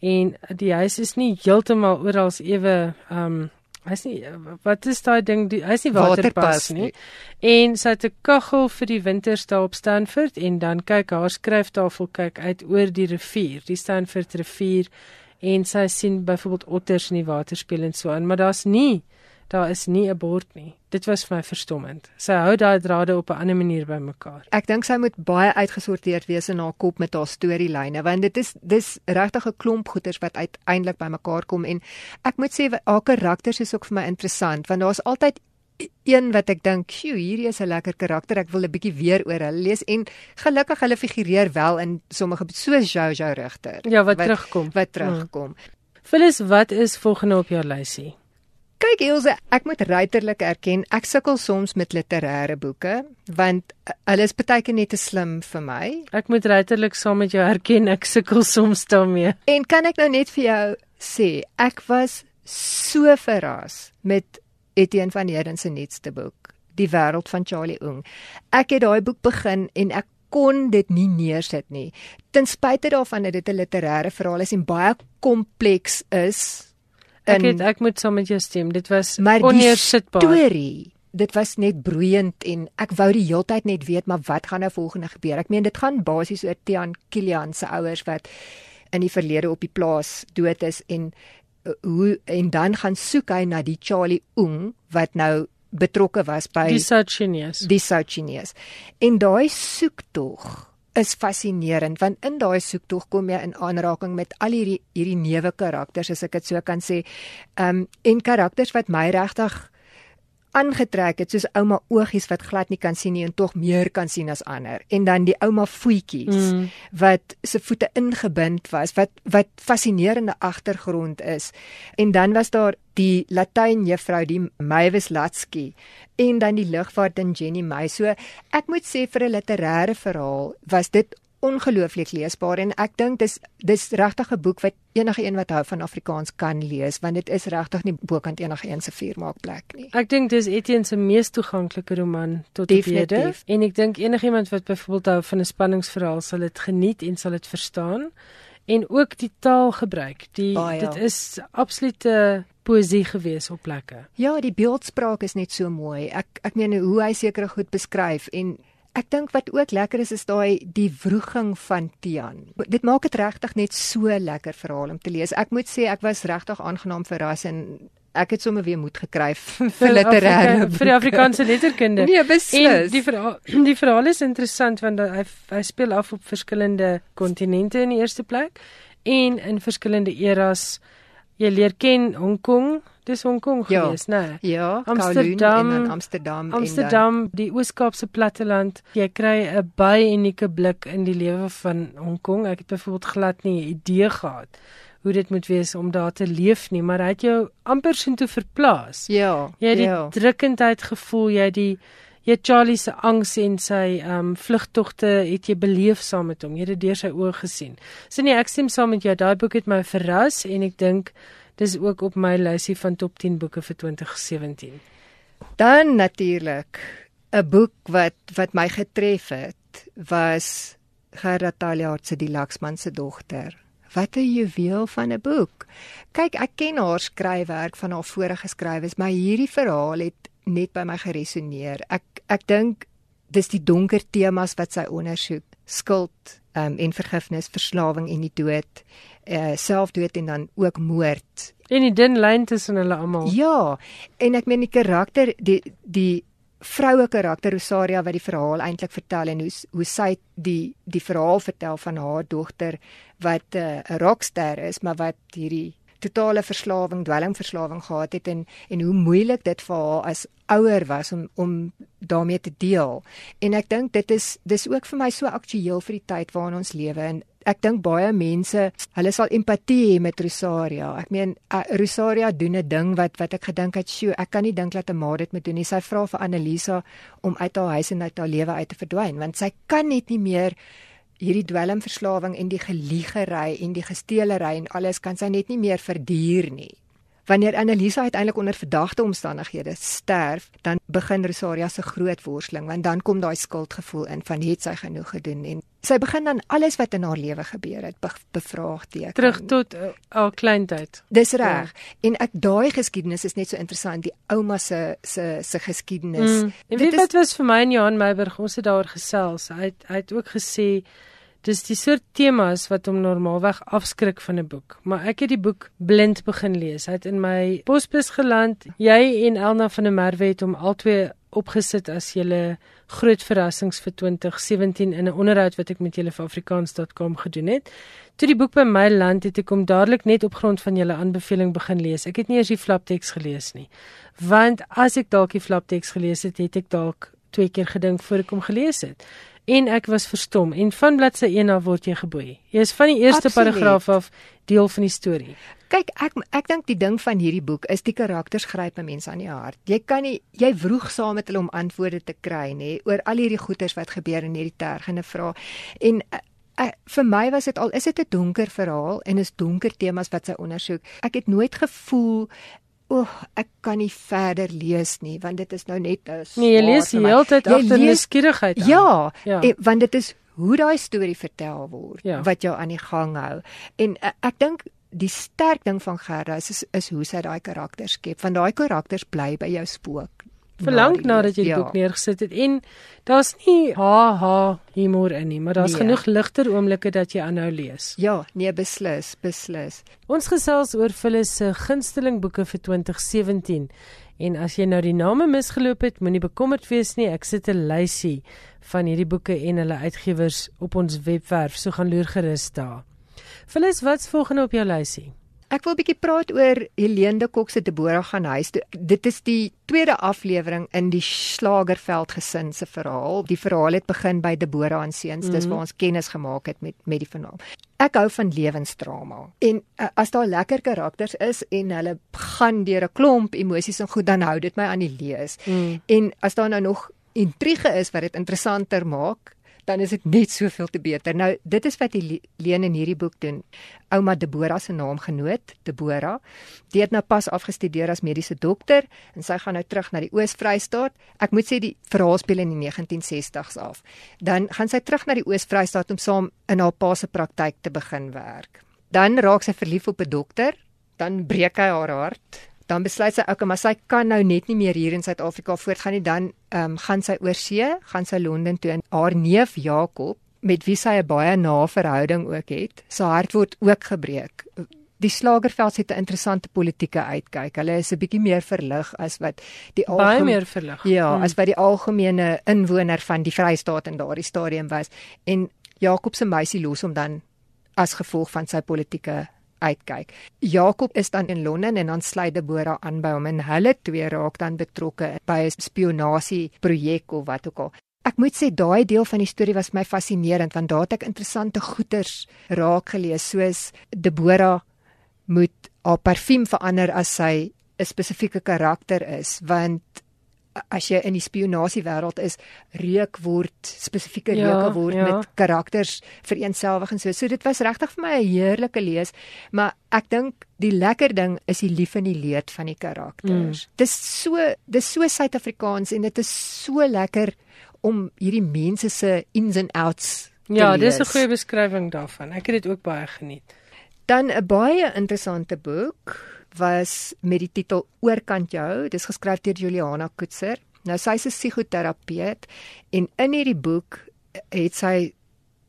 en die huis is nie heeltemal oral ewe um hy's nie wat is daai ding die hy's nie waterpas nie. En sy het 'n kaggel vir die winters daar op Stanford en dan kyk haar skryftafel kyk uit oor die rivier, die Stanford rivier. En sy sien byvoorbeeld otters in die water speel en so aan, maar daar's nie daar is nie 'n bord nie. Dit was vir my verstommend. Sy hou daai drade op 'n ander manier bymekaar. Ek dink sy moet baie uitgesorteerd wees in haar kop met haar storielyne want dit is dis regtig 'n klomp goeters wat uiteindelik bymekaar kom en ek moet sê haar karakters is ook vir my interessant want daar's altyd een wat ek dink, "Sjoe, hierdie is 'n lekker karakter. Ek wil 'n bietjie weer oor hulle lees." En gelukkig hulle figureer wel in sommige soos Jojo Rigter. Ja, wat, wat terugkom. Wat terugkom. Hmm. Phyllis, wat is volgende op jou lysie? Kyk Elsje, ek moet ruiterlik erken, ek sukkel soms met literêre boeke want hulle is baie keer net te slim vir my. Ek moet ruiterlik saam met jou erken, ek sukkel soms daarmee. En kan ek nou net vir jou sê, ek was so verras met Etienne van Heerden se nuutste boek, Die wêreld van Charlie Oeng. Ek het daai boek begin en ek kon dit nie neersit nie. Ten spyte daarvan dat dit 'n literêre verhaal is en baie kompleks is, Ek het ek moet saam met jou stem. Dit was onneersitbaar. Storie. Dit was net broeiend en ek wou die heeltyd net weet maar wat gaan nou volgende gebeur. Ek meen dit gaan basies oor Tian Kilian se ouers wat in die verlede op die plaas dood is en uh, hoe en dan gaan soek hy na die Charlie Oong wat nou betrokke was by die South-Chinese. Die South-Chinese. En daai soek tog is fascinerend want in daai soektog kom jy in aanraking met al hierdie hierdie neuwe karakters as ek dit so kan sê. Ehm um, en karakters wat my regtig aangetrek het soos ouma oogies wat glad nie kan sien nie en tog meer kan sien as ander. En dan die ouma voetjies mm. wat se voete ingebind was wat wat fascinerende agtergrond is. En dan was daar die latyn juffrou die Mavis Latsky en dan die lugvaart in Jenny May so ek moet sê vir 'n literêre verhaal was dit ongelooflik leesbaar en ek dink dis dis regtig 'n boek wat enige een wat hou van Afrikaans kan lees want dit is regtig nie bokant enige een se vuurmaakplek nie. Ek dink dis Etienne se mees toeganklike roman tot hede en ek dink enigiemand wat byvoorbeeld hou van 'n spanningsverhaal sal dit geniet en sal dit verstaan en ook die taalgebruik. Die oh, ja. dit is absolute poesie gewees op plekke. Ja, die beeldspraak is net so mooi. Ek ek meen hoe hy sekere goed beskryf en Ek dink wat ook lekker is is daai die wroging van Tian. Dit maak dit regtig net so lekker verhaal om te lees. Ek moet sê ek was regtig aangenaam verras en ek het sommer weer moed gekry vir literêre vir die Afrikaanse letterkunde. Nee, beslis. En die verhaal die verhaal is interessant want hy hy speel af op verskillende kontinente in die eerste plek en in verskillende eras. Jy leer ken Hong Kong, Dis Hong Kong ja, gewees, né? Nee. Ja, Amsterdam en Amsterdam Amsterdam, en dan... die Oos-Kaapse platteland. Jy kry 'n baie unieke blik in die lewe van Hong Kong. Ek het byvoorbeeld glad nie 'n idee gehad hoe dit moet wees om daar te leef nie, maar hy het jou amper sin toe verplaas. Ja. Jy het die ja. drukkendheid gevoel, jy het die jy het Charlie se angs en sy ehm um, vlugtogte het jy beleef saam met hom. Jy het dit deur sy oë gesien. So nee, ek stem saam met jou. Daai boek het my verras en ek dink Dis ook op my lysie van top 10 boeke vir 2017. Dan natuurlik 'n boek wat wat my getref het was Gerda Taljaard se Die Laksman se dogter. Wat 'n juweel van 'n boek. Kyk, ek ken haar skryfwerk van haar vorige skrywes, maar hierdie verhaal het net by my geresoneer. Ek ek dink dis die donker temas wat sy ondersoek. Skuld, um, en vergifnis, verslawing en die dood, uh, selfdood en dan ook moord. En die dun lyn tussen hulle almal. Ja, en ek meen die karakter die die vroue karakter Rosaria wat die verhaal eintlik vertel en hoe hoe sy die die verhaal vertel van haar dogter wat eh, 'n uh, rockster is maar wat hierdie totale verslawing, dwelmverslawing gehad het en en hoe moeilik dit vir haar as ouer was om om daarmee te deel. En ek dink dit is dis ook vir my so aktueel vir die tyd waarin ons lewe en ek dink baie mense, hulle sal empatie hê met Rosaria. Ek meen uh, Rosaria doen 'n ding wat wat ek gedink het, "Sjoe, ek kan nie dink dat 'n ma dit moet doen nie." Sy vra vir Annelisa om uit haar huis en uit haar lewe uit te verdwyn, want sy kan net nie meer hierdie dwelmverslawing en die geliegery en die gesteelery en alles kan sy net nie meer verduur nie. Wanneer Annelisa uiteindelik onder verdagte omstandighede sterf, dan begin Rosaria se groot worsteling want dan kom daai skuldgevoel in van het sy genoeg gedoen en sy begin dan alles wat in haar lewe gebeur het be bevraagteken. Terug tot uh, haar kleintyd. Dis reg. Ja. En ek daai geskiedenis is net so interessant, die ouma se se se geskiedenis. Mm. En weet wat was vir my en Johan Meiburg, ons het daaroor gesels. Hy het, hy het ook gesê Dis die soort temas wat hom normaalweg afskrik van 'n boek, maar ek het die boek blind begin lees. Hy het in my posbus geland. Jy en Elna van der Merwe het hom albei opgesit as julle groot verrassings vir 2017 in 'n onderhoud wat ek met julle vir afrikaans.com gedoen het. Toe die boek by my land het ek hom dadelik net op grond van julle aanbeveling begin lees. Ek het nie eers die flapteks gelees nie. Want as ek dalk die flapteks gelees het, het ek dalk twee keer gedink voor ek hom gelees het en ek was verstom en van bladsy 1 af word jy geboei. Jy is van die eerste Absoluut. paragraaf af deel van die storie. Kyk, ek ek dink die ding van hierdie boek is die karakters gryp mense aan die hart. Jy kan nie jy vroeg saam met hulle om antwoorde te kry nê oor al hierdie goeters wat gebeur in hierdie tergende vrae. En uh, uh, vir my was dit al is dit 'n donker verhaal en is donker temas wat sy ondersoek. Ek het nooit gevoel Oek, ek kan nie verder lees nie want dit is nou net 'n Nee, jy lees die hele tyd agter nuuskierigheid. Ja, ja. En, want dit is hoe daai storie vertel word ja. wat jou aan die gang hou. En uh, ek dink die sterk ding van Gerda is, is is hoe sy daai karakters skep. Want daai karakters bly by jou spook verlang nadat jy die ja. boek neergesit het en daar's nie ha ha humor in nie, maar daar's nee. genoeg ligter oomblikke dat jy aanhou lees. Ja, nee beslis, beslis. Ons gesels oor Phyllis se gunsteling boeke vir 2017. En as jy nou die name misgeloop het, moenie bekommerd wees nie. Ek sit 'n lysie van hierdie boeke en hulle uitgewers op ons webwerf, so gaan loer gerus daar. Phyllis, wat's volgende op jou lysie? Ek wil 'n bietjie praat oor Helene de Kok se Deborah gaan huis. Dit is die tweede aflewering in die Slagerveld gesin se verhaal. Die verhaal het begin by Deborah en seuns, mm -hmm. dis mhm. waar ons kennis gemaak het met met die verhaal. Ek hou van lewensdrama. En uh, as daar lekker karakters is en hulle gaan deur 'n klomp emosies en goed, dan hou dit my aan die lees. Mm. En as daar nou nog intrige is wat dit interessanter maak, dan is dit net soveel te beter. Nou dit is wat leen in hierdie boek doen. Ouma Deborah se naam genoot, Deborah. Die het nou pas afgestudeer as mediese dokter en sy gaan nou terug na die Oos-Vrystaat. Ek moet sê die verhaal speel in die 1960s af. Dan gaan sy terug na die Oos-Vrystaat om saam in haar pa se praktyk te begin werk. Dan raak sy verlief op 'n dokter, dan breek hy haar hart dan besluit sy ook maar sy kan nou net nie meer hier in Suid-Afrika voortgaan nie. Dan ehm um, gaan sy oor see gaan sy Londen toe en haar neef Jakob met wie sy 'n baie na verhouding ook het sy hart word ook gebreek die slagerveld het 'n interessante politieke uitkyk. Hulle is 'n bietjie meer verlig as wat die baie meer verlig. Ja hmm. as wat die algemene inwoner van die Vrystaat in daardie stadium was. En Jakob se meisie los hom dan as gevolg van sy politieke uitkyk. Jakob is dan in Londen en dan sluit Deborah aan by hom en hulle twee raak dan betrokke by 'n spionasie projek of wat ook al. Ek moet sê daai deel van die storie was my fascinerend want daar het ek interessante goeters raak gelees soos Deborah moet haar parfuum verander as sy 'n spesifieke karakter is want as jy in die spionasie wêreld is, reuk word spesifieke ja, reuke word ja. met karakters vereenselwig en so. So dit was regtig vir my 'n heerlike lees, maar ek dink die lekker ding is die lief en die leed van die karakters. Mm. Dis so dis so Suid-Afrikaans en dit is so lekker om hierdie mense se ins and outs Ja, dis 'n goeie beskrywing daarvan. Ek het dit ook baie geniet. Dan 'n baie interessante boek was met die titel Oorkant jou. Dis geskryf deur Juliana Koetser. Nou sy's 'n psigoterapeut en in hierdie boek het sy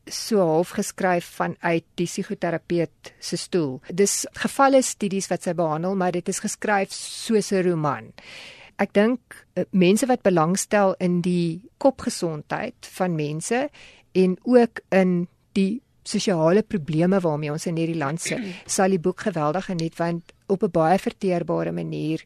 so half geskryf vanuit die psigoterapeut se stoel. Dis gevalle studies wat sy behandel, maar dit is geskryf soos 'n roman. Ek dink eh, mense wat belangstel in die kopgesondheid van mense en ook in die sosiale probleme waarmee ons in hierdie land sit, sal die boek geweldig geniet want op 'n baie verteerbare manier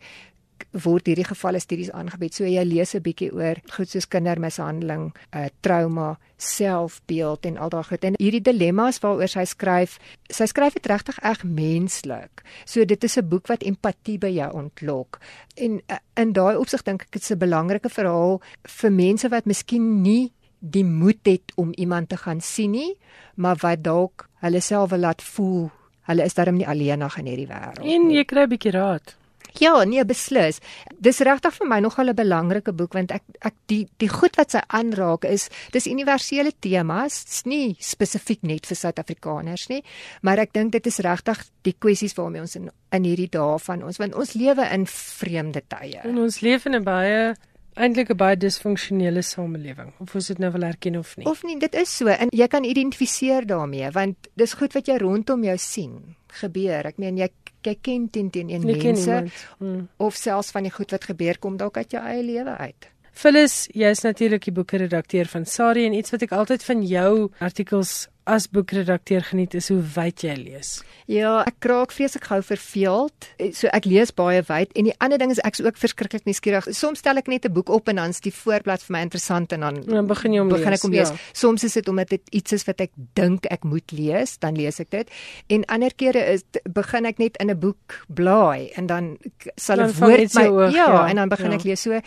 word hierdie gevalle studies aangebied. So jy lees 'n bietjie oor goed soos kindermishandeling, uh trauma, selfbeeld en al daai goed. En hierdie dilemma's waaroor sy skryf, sy skryf dit regtig reg menslik. So dit is 'n boek wat empatie by jou ontlok. En uh, in daai opsig dink ek dit is 'n belangrike verhaal vir mense wat miskien nie die moed het om iemand te gaan sien nie, maar wat dalk hulle self wil laat voel hulle is darm nie alleenig in hierdie wêreld nie. En jy kry 'n bietjie raad. Ja, nee, beslis. Dis regtig vir my nogal 'n belangrike boek want ek ek die die goed wat sy aanraak is dis universele temas, dis nie spesifiek net vir Suid-Afrikaners nie, maar ek dink dit is regtig die kwessies waarmee ons in in hierdie dae van ons want ons lewe in vreemde tye. En ons leef in 'n baie eintlik 'n baie disfunksionele samelewing. Of ons dit nou wil erken of nie. Of nie, dit is so en jy kan identifiseer daarmee want dis goed wat jy rondom jou sien gebeur. Ek meen jy jy ken teen teen een mense hmm. of selfs van die goed wat gebeur kom dalk uit jou eie lewe uit. Phyllis, jy is natuurlik die boekredakteur van Sari en iets wat ek altyd van jou artikels as boekredakteur geniet is hoe wyd jy lees. Ja, ek kraak vreeslik gou verveeld. So ek lees baie wyd en die ander ding is ek's ook verskriklik nuuskierig. Soms stel ek net 'n boek op en dan's die voorblad vir my interessant en dan, dan begin jy om begin lees. Ek om lees. Ja. Soms is dit omdat dit iets is wat ek dink ek moet lees, dan lees ek dit. En ander kere is begin ek net in 'n boek blaai en dan sal 'n woord my oog, ja, ja, en dan begin ja. ek lees. So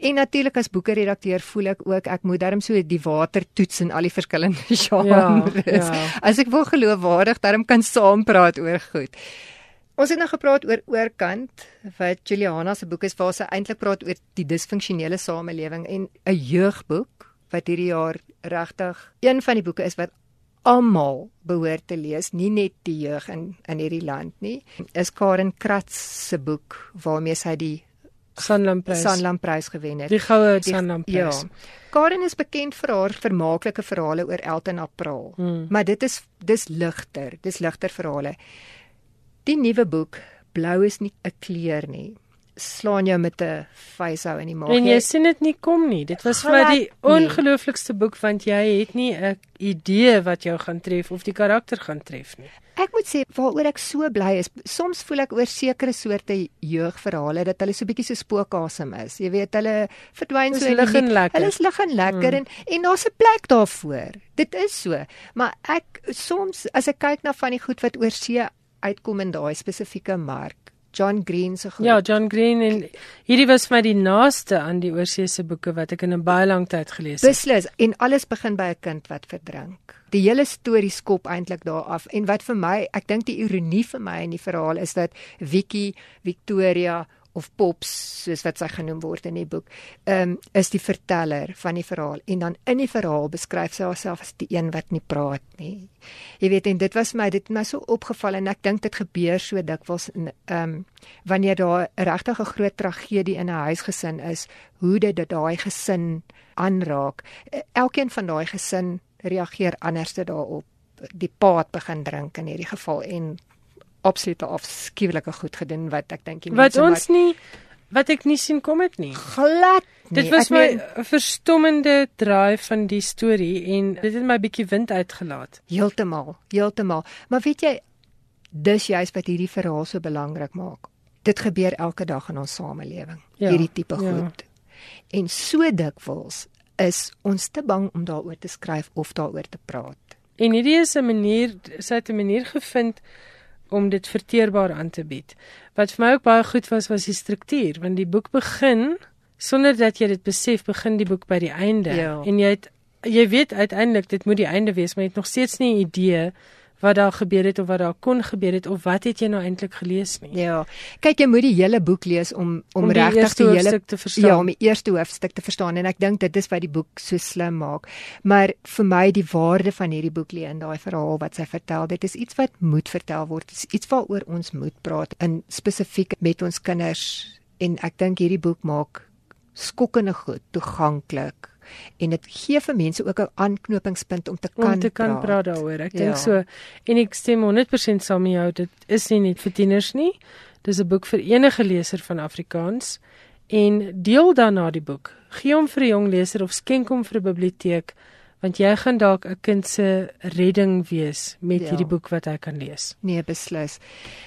en natuurlik as boekredakteur voel ek ook ek moet darm so die water toets in al die verskillende genres. Ja is. Ja. As ek wil geloofwaardig daarom kan saam praat oor goed. Ons het nou gepraat oor oorkant wat Juliana se boek is waar sy eintlik praat oor die disfunksionele samelewing en 'n jeugboek wat hierdie jaar regtig een van die boeke is wat almal behoort te lees, nie net die jeug in in hierdie land nie. Is Karen Kratz se boek waarmee sy die Sanlamprys Sanlamprys gewen het. Die goue Sanlamprys. Ja. Karen is bekend vir haar vermaaklike verhale oor Elton April. Hmm. Maar dit is dis ligter, dis ligter verhale. Die nuwe boek Blou is nie 'n kleur nie slaan jou met 'n facehou in die maag. En jy sien dit nie kom nie. Dit was vir die ongelooflikste boek want jy het nie 'n idee wat jou gaan tref of die karakter gaan tref nie. Ek moet sê waaroor ek so bly is, soms voel ek oor sekere soorte jeugverhale dat hulle so bietjie so spookasem is. Jy weet, hulle verdwyn so lig en lekker. Hulle is lig en lekker mm. en en daar's 'n plek daarvoor. Dit is so. Maar ek soms as ek kyk na van die goed wat oor see uitkom in daai spesifieke mark John Green se goed. Ja, John Green en hierdie was vir my die naaste aan die oorseese boeke wat ek in 'n baie lang tyd gelees het. Beslis en alles begin by 'n kind wat verdrink. Die hele storie skop eintlik daar af en wat vir my, ek dink die ironie vir my in die verhaal is dat Vicky, Victoria of Pops soos wat sy genoem word in die boek, ehm um, is die verteller van die verhaal en dan in die verhaal beskryf sy haarself as die een wat nie praat nie. Jy weet en dit was my dit het my so opgeval en ek dink dit gebeur so dikwels in ehm um, wanneer daar regtig 'n groot tragedie in 'n huisgesin is, hoe dit daai gesin aanraak. Elkeen van daai gesin reageer anders daarop. Die pa het begin drink in hierdie geval en absolute afskuwelike goed gedoen wat ek dink die mense wat ons nie wat ek nie sien kom het nie. Glad. Nie. Dit was ek my meen, verstommende draai van die storie en dit het my bietjie wind uitgelaat. Heeltemal, heeltemal. Maar weet jy dis juist wat hierdie verhaal so belangrik maak. Dit gebeur elke dag in ons samelewing. Ja, hierdie tipe ja. goed. En so dikwels is ons te bang om daaroor te skryf of daaroor te praat. En hierdie is 'n manier, sy het 'n manier gevind om dit verteerbaar aan te bied. Wat vir my ook baie goed was was die struktuur, want die boek begin sonder dat jy dit besef, begin die boek by die einde ja. en jy het jy weet uiteindelik dit moet die einde wees, maar jy het nog steeds nie 'n idee wat daar gebeur het of wat daar kon gebeur het of wat het jy nou eintlik gelees nie. Ja. Kyk, jy moet die hele boek lees om om, om regtig die, die hele te verstaan. Ja, om die eerste hoofstuk te verstaan en ek dink dit is wat die boek so slim maak. Maar vir my die waarde van hierdie boek lê in daai verhaal wat sy vertel. Dit is iets wat moet vertel word. Dit is iets waaroor ons moet praat in spesifiek met ons kinders en ek dink hierdie boek maak skokkende goed toeganklik en dit gee vir mense ook 'n aanknopingspunt om te kan om te kan praat, praat daaroor. Ek ja. dink so en ek stem 100% saam met jou. Dit is nie net vir tieners nie. Dis 'n boek vir enige leser van Afrikaans en deel dan na die boek. Gee hom vir 'n jong leser of skenk hom vir 'n biblioteek want jy gaan dalk 'n kind se redding wees met ja. hierdie boek wat hy kan lees. Nee, beslis.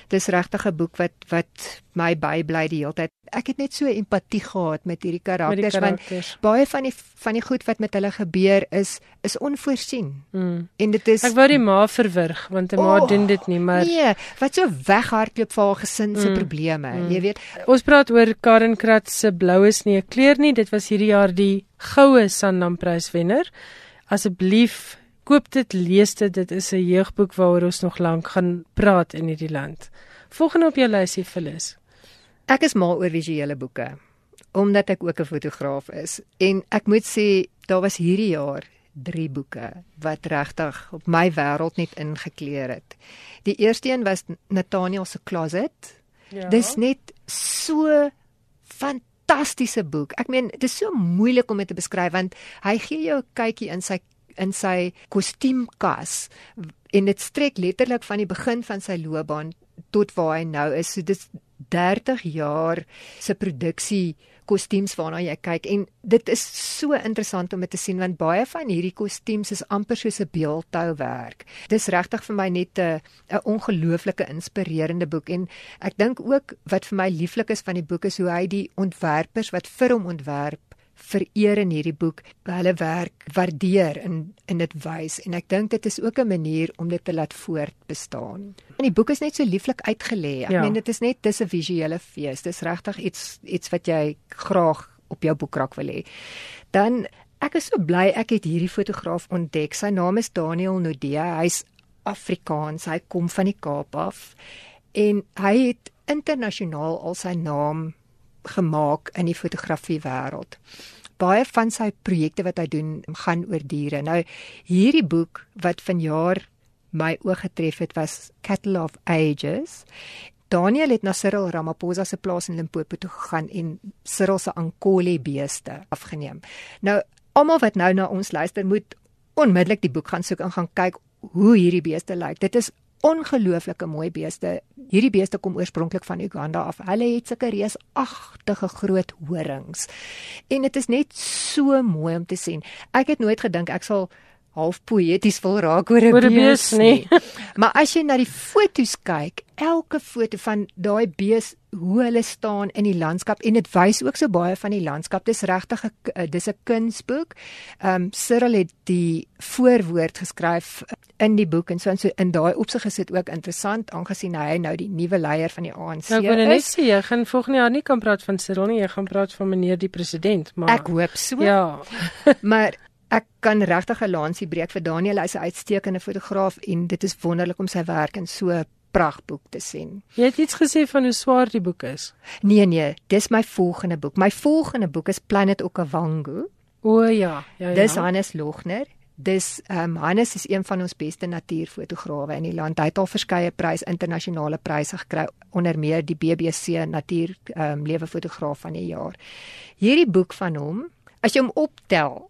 Dis regtig 'n boek wat wat my bybly die hele tyd. Ek het net so empatie gehad met hierdie karakters, met die karakters. want baie van die van die goed wat met hulle gebeur is is onvoorsien. Mm. En dit is Ek wou die ma verwrig want 'n ma oh, doen dit nie, maar Nee, wat so weghardloop vir haar gesin se mm. probleme. Mm. Jy weet, ons praat oor Karen Krat se Bloue Snee kleur nie. Dit was hierdie jaar die goue Sanlam prys wenner asseblief koop dit, lees dit. Dit is 'n jeugboek waaroor ons nog lank gaan praat in hierdie land. Volgende op jou lysie Phyllis. Ek is mal oor visuele boeke omdat ek ook 'n fotograaf is en ek moet sê daar was hierdie jaar drie boeke wat regtig op my wêreld net ingekleur het. Die eerste een was Nathaniel se Closet. Ja. Dis net so van fantastiese boek. Ek meen, dit is so moeilik om dit te beskryf want hy gee jou 'n kykie in sy in sy kostuumkas en dit strek letterlik van die begin van sy loopbaan tot waar hy nou is. So dit 30 jaar se produksie kostuums waarna jy kyk en dit is so interessant om dit te sien want baie van hierdie kostuums is amper soos 'n beeldhouwerk. Dis regtig vir my net 'n 'n ongelooflike inspirerende boek en ek dink ook wat vir my lieflik is van die boek is hoe hy die ontwerpers wat vir hom ontwerp vereer in hierdie boek, hulle werk waardeer in in dit wys en ek dink dit is ook 'n manier om dit te laat voortbestaan. En die boek is net so lieflik uitgelê. Ek ja. meen dit is net dis 'n visuele fees. Dis regtig iets iets wat jy graag op jou boekrak wil hê. Dan ek is so bly ek het hierdie fotograaf ontdek. Sy naam is Daniel Nodea. Hy's Afrikaans. Hy kom van die Kaap af en hy het internasionaal al sy naam gemaak in die fotografie wêreld. Baie van sy projekte wat hy doen, gaan oor diere. Nou hierdie boek wat vanjaar my oog getref het was Cattle of Ages. Daniel het na Cyril Ramaphosa se plaas in Limpopo toe gegaan en Cyril se Ankole beeste afgeneem. Nou almal wat nou na ons luister moet onmiddellik die boek gaan soek en gaan kyk hoe hierdie beeste lyk. Dit is ongelooflike mooi beeste. Hierdie beeste kom oorspronklik van Uganda af. Hulle het sulke reusagtige groot horings. En dit is net so mooi om te sien. Ek het nooit gedink ek sal half poëties wil raak oor 'n bees nie. maar as jy na die foto's kyk, elke foto van daai bees hoe hulle staan in die landskap en dit wys ook so baie van die landskap. Dis regtig 'n eh, dis 'n kunsboek. Ehm um, Cyril het die voorwoord geskryf in die boek en so en so in daai opsig is dit ook interessant aangesien hy nou die nuwe leier van die ANC nou, is. Nou, net sê jy gaan volgende jaar nie kan praat van Cyril nie, jy gaan praat van meneer die president, maar Ek hoop so. Ja. maar ek kan regtig 'n lansie breek vir Daniel, hy's 'n uitstekende fotograaf en dit is wonderlik om sy werk in so 'n pragtboek te sien. Jy het iets gesê van hoe swaar die boek is. Nee nee, dis my volgende boek. My volgende boek is Planet Okavango. O ja, ja ja. Dis Hannes Logner. Dis um, Hannes is een van ons beste natuurfotograwe in die land. Hy het al verskeie pryse, internasionale pryse gekry, onder meer die BBC Natuur um, Lewe Fotograaf van die jaar. Hierdie boek van hom, as jy hom optel,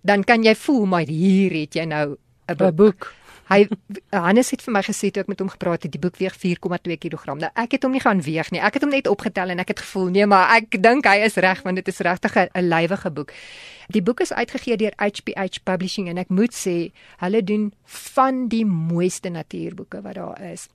dan kan jy voel maar hier het jy nou 'n boek. boek. Hy Hannes het vir my gesê toe ek met hom gepraat het, die boek weeg 4,2 kg. Nou ek het hom nie gaan weeg nie. Ek het hom net opgetel en ek het gevoel nee, maar ek dink hy is reg want dit is regtig 'n lywige boek. Die boek is uitgegee deur HPH Publishing en ek moet sê, hulle doen van die mooiste natuurboeke wat daar is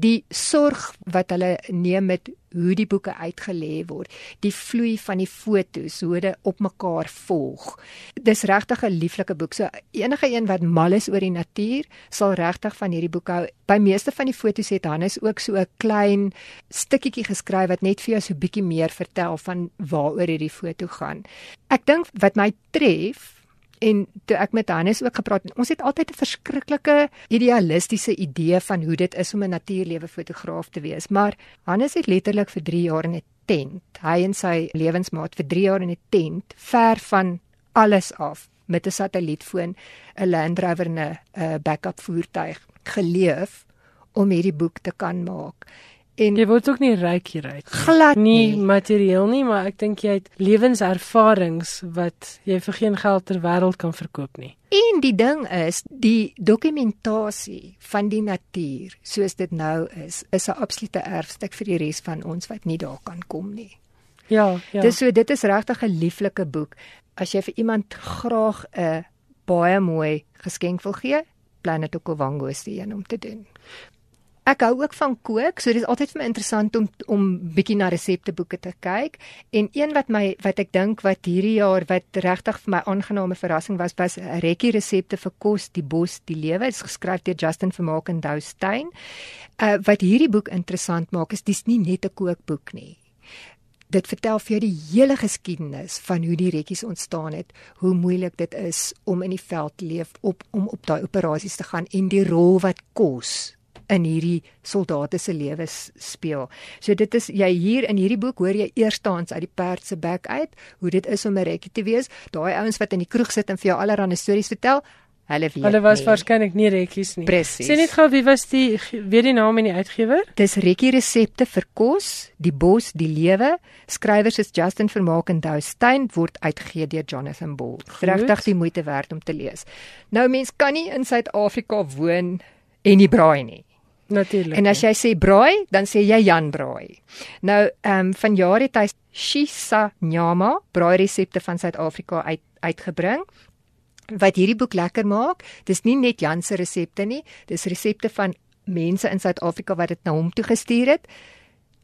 die sorg wat hulle neem met hoe die boeke uitgelê word, die vloei van die fotos, hoe dit op mekaar volg. Dis regtig 'n lieflike boek. So enige een wat mal is oor die natuur, sal regtig van hierdie boek hou. By meeste van die fotos het Hannes ook so 'n klein stukkietjie geskryf wat net vir jou so 'n bietjie meer vertel van waaroor hierdie foto gaan. Ek dink wat my tref En toe ek met Hannes ook gepraat het, ons het altyd 'n verskriklike idealistiese idee van hoe dit is om 'n natuurlewe fotograaf te wees, maar Hannes het letterlik vir 3 jaar in 'n tent, hy en sy lewensmaat vir 3 jaar in 'n tent, ver van alles af met 'n satellietfoon, 'n Land Rover en 'n backup voertuig geleef om hierdie boek te kan maak. En jy word ook nie ryk hieruit. glad Nie nie. materieel nie, maar ek dink jy het lewenservarings wat jy vir geen geld ter wêreld kan verkoop nie. En die ding is, die dokumentasie van die natuur soos dit nou is, is 'n absolute erfstuk vir die res van ons wat nie daar kan kom nie. Ja, ja. Dis so dit is regtig 'n lieflike boek. As jy vir iemand graag 'n baie mooi geskenk wil gee, Planet Okwango is die een om te doen. Ek hou ook van kook, so dis altyd vir my interessant om om bietjie na resepteboeke te kyk. En een wat my wat ek dink wat hierdie jaar wat regtig vir my aangename verrassing was, was 'n rekkie resepte vir kos, die bos, die lewe. Dit is geskryf deur Justin Vermaak en Dou Steyn. Uh wat hierdie boek interessant maak is dis nie net 'n kookboek nie dit vertel vir jou die hele geskiedenis van hoe die rekkies ontstaan het, hoe moeilik dit is om in die veld te leef, op om op daai operasies te gaan en die rol wat kos in hierdie soldate se lewens speel. So dit is jy hier in hierdie boek hoor jy eerstens uit die perd se bek uit hoe dit is om 'n rekkie te wees. Daai ouens wat in die kroeg sit en vir jou allerlei stories vertel, hulle weet. Hulle was waarskynlik nie rekkies nie. Presies. Sê net gou wie was die weet die naam en die uitgewer? Dis rekkie resepte vir kos, die bos, die lewe. Skrywers is Justin Vermaak en Dou Steyn word uitgegee deur Jonathan. Goed. Regtig die moeite werd om te lees. Nou mens kan nie in Suid-Afrika woon en nie braai nie. Natuurlik. En as jy sê braai, dan sê jy Jan braai. Nou, ehm um, vanjaar het hy Shisa Nyama braai resepte van Suid-Afrika uit uitgebring. Wat hierdie boek lekker maak, dis nie net Jan se resepte nie, dis resepte van mense in Suid-Afrika wat dit na hom toe gestuur het.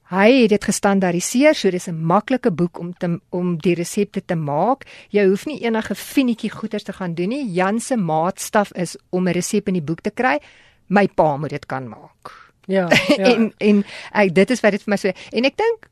Hy het dit gestandaardiseer, so dis 'n maklike boek om te om die resepte te maak. Jy hoef nie enige finetjie goeders te gaan doen nie. Jan se maatstaf is om 'n resep in die boek te kry. My pa moet dit kan maak. ja, ja. en en ek dit is wat dit vir my so en ek dink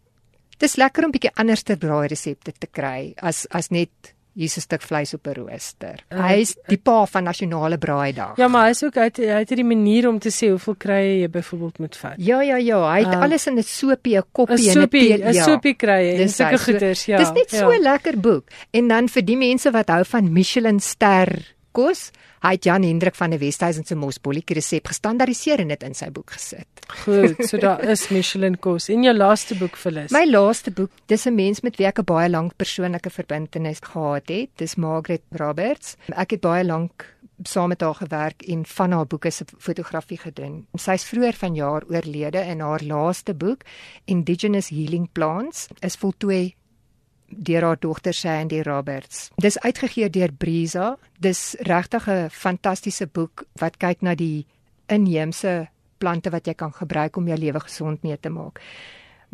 dis lekker om bietjie anders te braai resepte te kry as as net hier's 'n stuk vleis op 'n rooster. Uh, Hy's die pa van nasionale braaidag. ja, maar hy is ook uit hy het hierdie manier om te sê hoeveel krye jy byvoorbeeld moet vat. ja, ja, ja, hy het Um, alles in 'n sopie, 'n 'n koppie en 'n tee. 'n ja. soepie krye en hy, sulke goeders, ja. Dis net ja. so 'n lekker boek. En dan vir die mense wat hou van Michelin ster kos, hy het Jan Hendrik van die Westhuizen se mosbolletjie resep gestandaardiseer en dit in sy boek gesit. Goed, so daar is Michelin kos. En jou laaste boek vir My laaste boek, dis 'n mens met wie ek 'n baie lank persoonlike verbintenis gehad het. Dis Margaret Roberts. Ek het baie lank saam met haar gewerk en van haar boeke se fotografie gedoen. Sy's vroeër vanjaar oorlede en haar laaste boek, Indigenous Healing Plants, is voltooi deur haar dogter Sandy Roberts. Dis uitgegee deur Brisa. Dis regtig 'n fantastiese boek wat kyk na die inheemse plante wat jy kan gebruik om jou lewe gesond mee te maak.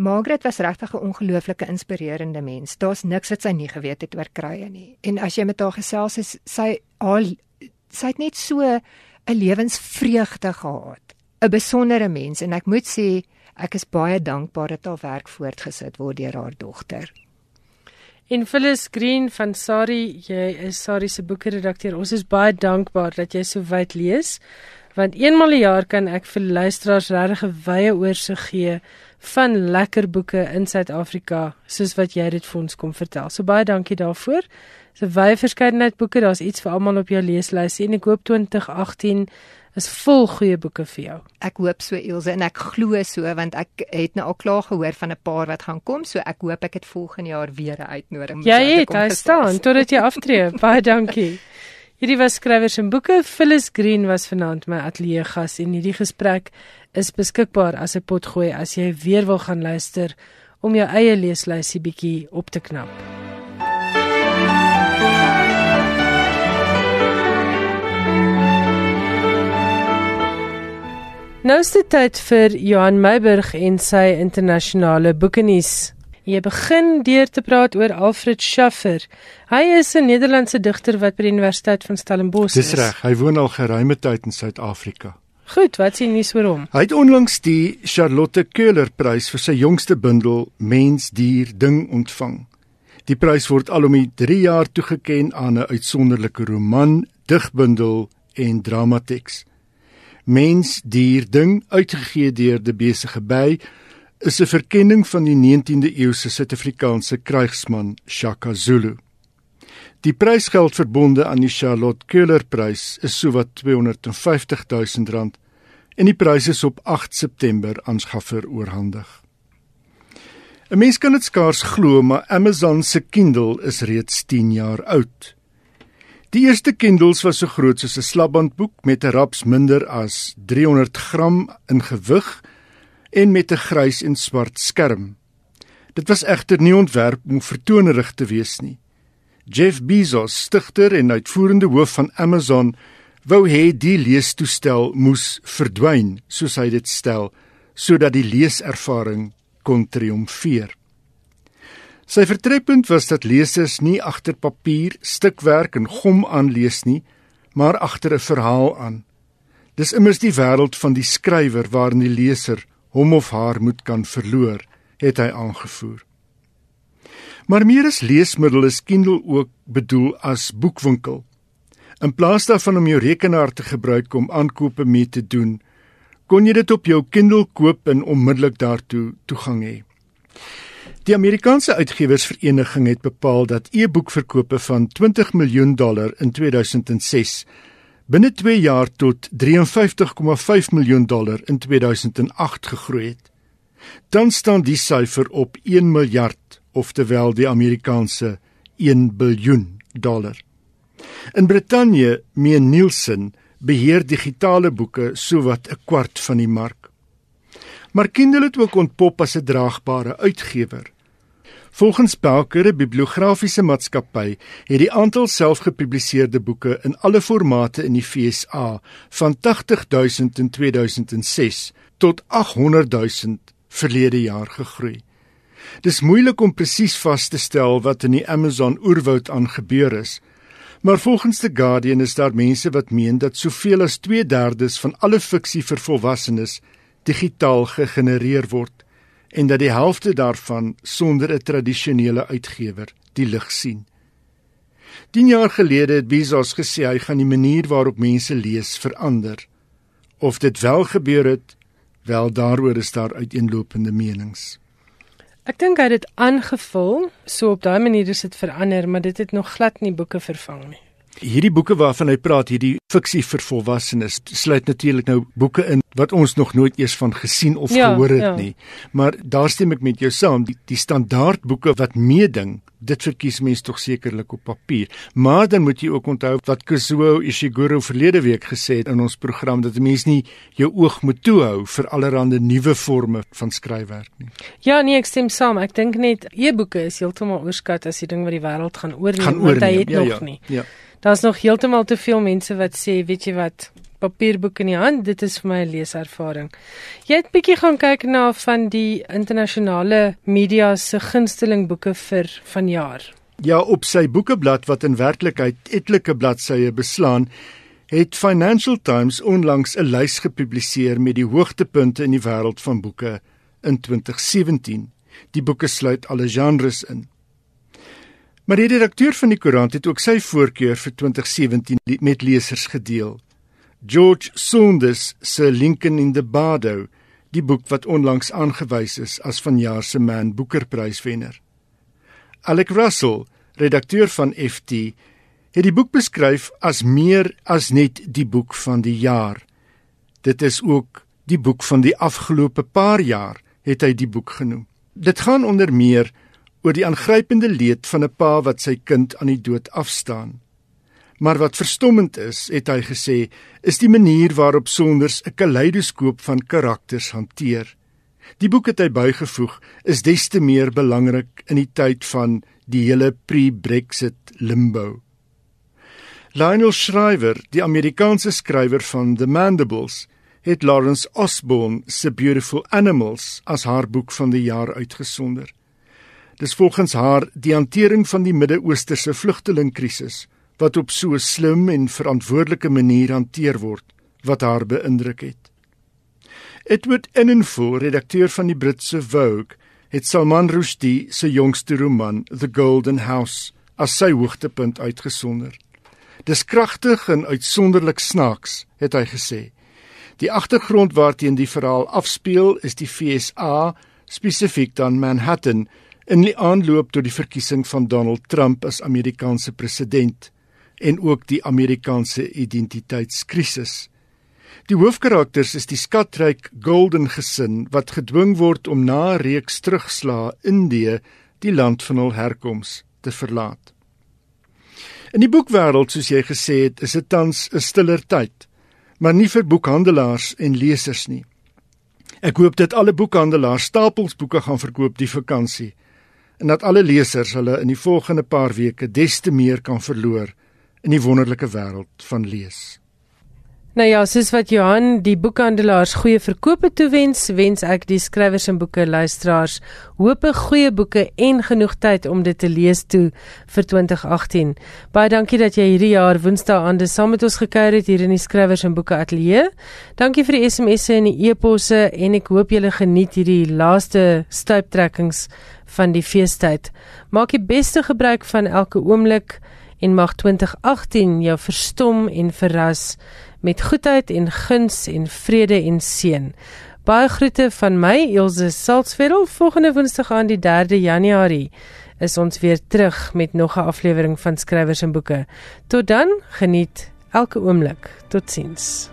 Margaret was regtig 'n ongelooflike inspirerende mens. Daar's niks wat sy nie geweet het oor krye nie. En as jy met haar gesels is sy haar sy het net so 'n lewensvreugde gehad. 'n Besondere mens en ek moet sê ek is baie dankbaar dat haar werk voortgesit word deur haar dogter. En Phyllis Green van Sari, jy is Sari se boekredakteur. Ons is baie dankbaar dat jy so wyd lees. Want eenmal 'n jaar kan ek vir luisteraars regtig 'n wye oorsig gee van lekker boeke in Suid-Afrika soos wat jy dit vir ons kom vertel. So baie dankie daarvoor. Dis 'n wye verskeidenheid boeke. Daar's iets vir almal op jou leeslys en ek hoop 2018 is vol goeie boeke vir jou. Ek hoop so Elsje en ek glo so want ek het nou al klaar gehoor van 'n paar wat gaan kom, so ek hoop ek het volgende jaar weer 'n uitnodiging. Jy het hy gesels. staan totdat jy aftree. Baie dankie. Hierdie was skrywers en boeke. Phyllis Green was vanaand my ateljee gas en hierdie gesprek is beskikbaar as 'n potgooi as jy weer wil gaan luister om jou eie leeslysie bietjie op te knap. Nou is dit tyd vir Johan Meiburg en sy internasionale boekenuus. Jy begin deur te praat oor Alfred Schaffer. Hy is 'n Nederlandse digter wat by die Universiteit van Stellenbosch Dis is. reg, hy woon al geruime tyd in Suid-Afrika. Goed, wat sien nuus oor hom? Hy het onlangs die Charlotte Köhler Prys vir sy jongste bundel Mens, dier, ding ontvang. Die prys word al om die 3 jaar toegeken aan 'n uitsonderlike roman, digbundel en dramateks. Mens, dier, ding, uitgegee deur De Besige By, is 'n verkenning van die 19de eeuse Suid-Afrikaanse krygsman Shaka Zulu. Die prysgeld verbonde aan die Charlotte Köhler Prys is sowat R250 000 rand en die prys is op 8 September aan Schaffer oorhandig. 'n Mens kan dit skaars glo, maar Amazon se Kindle is reeds 10 jaar oud. Die eerste Kindles was so groot soos 'n slapbandboek met 'n raps minder as 300 gram in gewig en met 'n grys en swart skerm. Dit was egter nie ontwerp om vertonerig te wees nie. Jeff Bezos, stigter en uitvoerende hoof van Amazon, wou hê die leestoestel moes verdwyn, soos hy dit stel, sodat die leeservaring kon triomfeer. Sy vertrekpunt was dat lesers nie agter papier, stukwerk en gom aanlees nie, maar agter 'n verhaal aan. Dis immers die wêreld van die skrywer waarin die leser hom of haar moet kan verloor, het hy aangevoer. Maar meer as leesmiddel is Kindle ook bedoel as boekwinkel. In plaas daarvan om jou rekenaar te gebruik om aankope mee te doen, kon jy dit op jou Kindle koop en onmiddellik daartoe toegang hê. Die Amerikaanse Uitgewersvereniging het bepaal dat e-boekverkope van 20 miljoen dollar in 2006 binne 2 jaar tot 53,5 miljoen dollar in 2008 gegroei het. Dan staan die syfer op 1 miljard, oftewel die Amerikaanse 1 biljoen dollar. In Brittanje, meen Nielsen, beheer digitale boeke sowat 'n kwart van die mark. Maar Kindle het ook ontpop as 'n draagbare uitgewer. Volgens Belker, 'n bibliografiese maatskappy, het die aantal selfgepubliseerde boeke in alle formate in die FSA van 80000 in 2006 tot 800000 verlede jaar gegroei. Dis moeilik om presies vas te stel wat in die Amazon oerwoud aangebeur is, Maar volgens The Guardian is daar mense wat meen dat soveel as 2/3 van alle fiksie vir volwassenes digitaal gegenereer word en dat die helfte daarvan sonder 'n tradisionele uitgewer die lig sien. 10 jaar gelede het Bezos gesê hy gaan die manier waarop mense lees verander. Of dit wel gebeur het, wel daaroor is daar uiteenlopende menings. Ek dink hy het dit aangevul, so op daai manier is dit verander, maar dit het nog glad nie boeke vervang nie. Hierdie boeke waarvan hy praat, hierdie fiksie vir volwassenes, sluit natuurlik nou boeke in wat ons nog nooit eers van gesien of ja, gehoor het ja. nie. Maar daar stem ek met jou saam, die, die standaard boeke wat meeding, dit verkies mense tog sekerlik op papier. Maar dan moet jy ook onthou wat Kazuo Ishiguro verlede week gesê het in ons program dat 'n mens nie jou oog moet toehou vir allerlei nuwe forme van skryfwerk nie. Ja, nee, ek stem saam. Ek dink net e-boeke is heeltemal oorskat as die ding wat die wêreld gaan oorneem, want hy het ja, nog ja, nie. Ja. Daar's nog heeltemal te veel mense wat sê, weet jy wat, papierboek in die hand, dit is vir my 'n leeservaring. Jy het bietjie gaan kyk na van die internasionale media se gunsteling boeke vir vanjaar. Ja, op sy boekeblad wat in werklikheid etlike bladsye beslaan, het Financial Times onlangs 'n lys gepubliseer met die hoogtepunte in die wêreld van boeke in 2017. Die boeke sluit alle genres in. Maar die redakteur van die koerant het ook sy voorkeur vir 2017 met lesers gedeel. George Saunders se Lincoln in the Bardo, die boek wat onlangs aangewys is as vanjaar se Man Booker Pryswenner. Alec Russell, redakteur van FT, het die boek beskryf as meer as net die boek van die jaar. Dit is ook die boek van die afgelope paar jaar, het hy die boek genoem. Dit gaan onder meer oor die aangrypende leed van 'n pa wat sy kind aan die dood afstaan. Maar wat verstommend is, het hy gesê, is die manier waarop Sonders 'n kaleidoskoop van karakters hanteer. Die boek het hy bygevoeg is des te meer belangrik in die tyd van die hele pre-Brexit limbo. Lionel Shriver, die Amerikaanse skrywer van The Mandibles, het Lawrence Osborne se Beautiful Animals as haar boek van die jaar uitgesonder. Dis volgens haar die hantering van die Midde-Oosterse vlugtelingkrisis wat op so 'n slim en verantwoordelike manier hanteer word wat haar beïndruk het. Edward Enninful, redakteur van die Britse Vogue, het Salman Rushdie se jongste roman The Golden House as sy hoogtepunt uitgesonder. Dis kragtig en uitsonderlik snaaks, het hy gesê. Die agtergrond waarteen die verhaal afspeel is die FSA, spesifiek dan Manhattan, in die aanloop tot die verkiesing van Donald Trump as Amerikaanse president en ook die Amerikaanse identiteitskrisis. Die hoofkarakters is die skatryk Golden gesin wat gedwing word om na 'n reeks terugslae Indië die land van hul herkoms te verlaat. In die boekwêreld, soos jy gesê het, is dit tans 'n stiller tyd, maar nie vir boekhandelaars en lesers nie. Ek hoop dat alle boekhandelaars stapels boeke gaan verkoop die vakansie en dat alle lesers hulle in die volgende paar weke des te meer kan verloor in die wonderlike wêreld van lees. Nou ja, soos wat Johan die boekhandelaars goeie verkope toewens, wens ek die skrywers en boeke luisteraars hoope goeie boeke en genoeg tyd om dit te lees toe vir 2018. Baie dankie dat jy hierdie jaar Woensdae aande saam met ons gekuier het hier in die skrywers en boeke ateljee. Dankie vir die SMS'e en die e-posse en ek hoop julle geniet hierdie laaste stuiptrekkings van die feestyd. Maak die beste gebruik van elke oomblik en mag 2018 jou verstom en verras met goedheid en guns en vrede en seën. Baie groete van my Elsje Salzveld. Volgende Woensdag aan die 3de Januarie is ons weer terug met nog 'n aflewering van Skrywers en Boeke. Tot dan, geniet elke oomblik. Totsiens.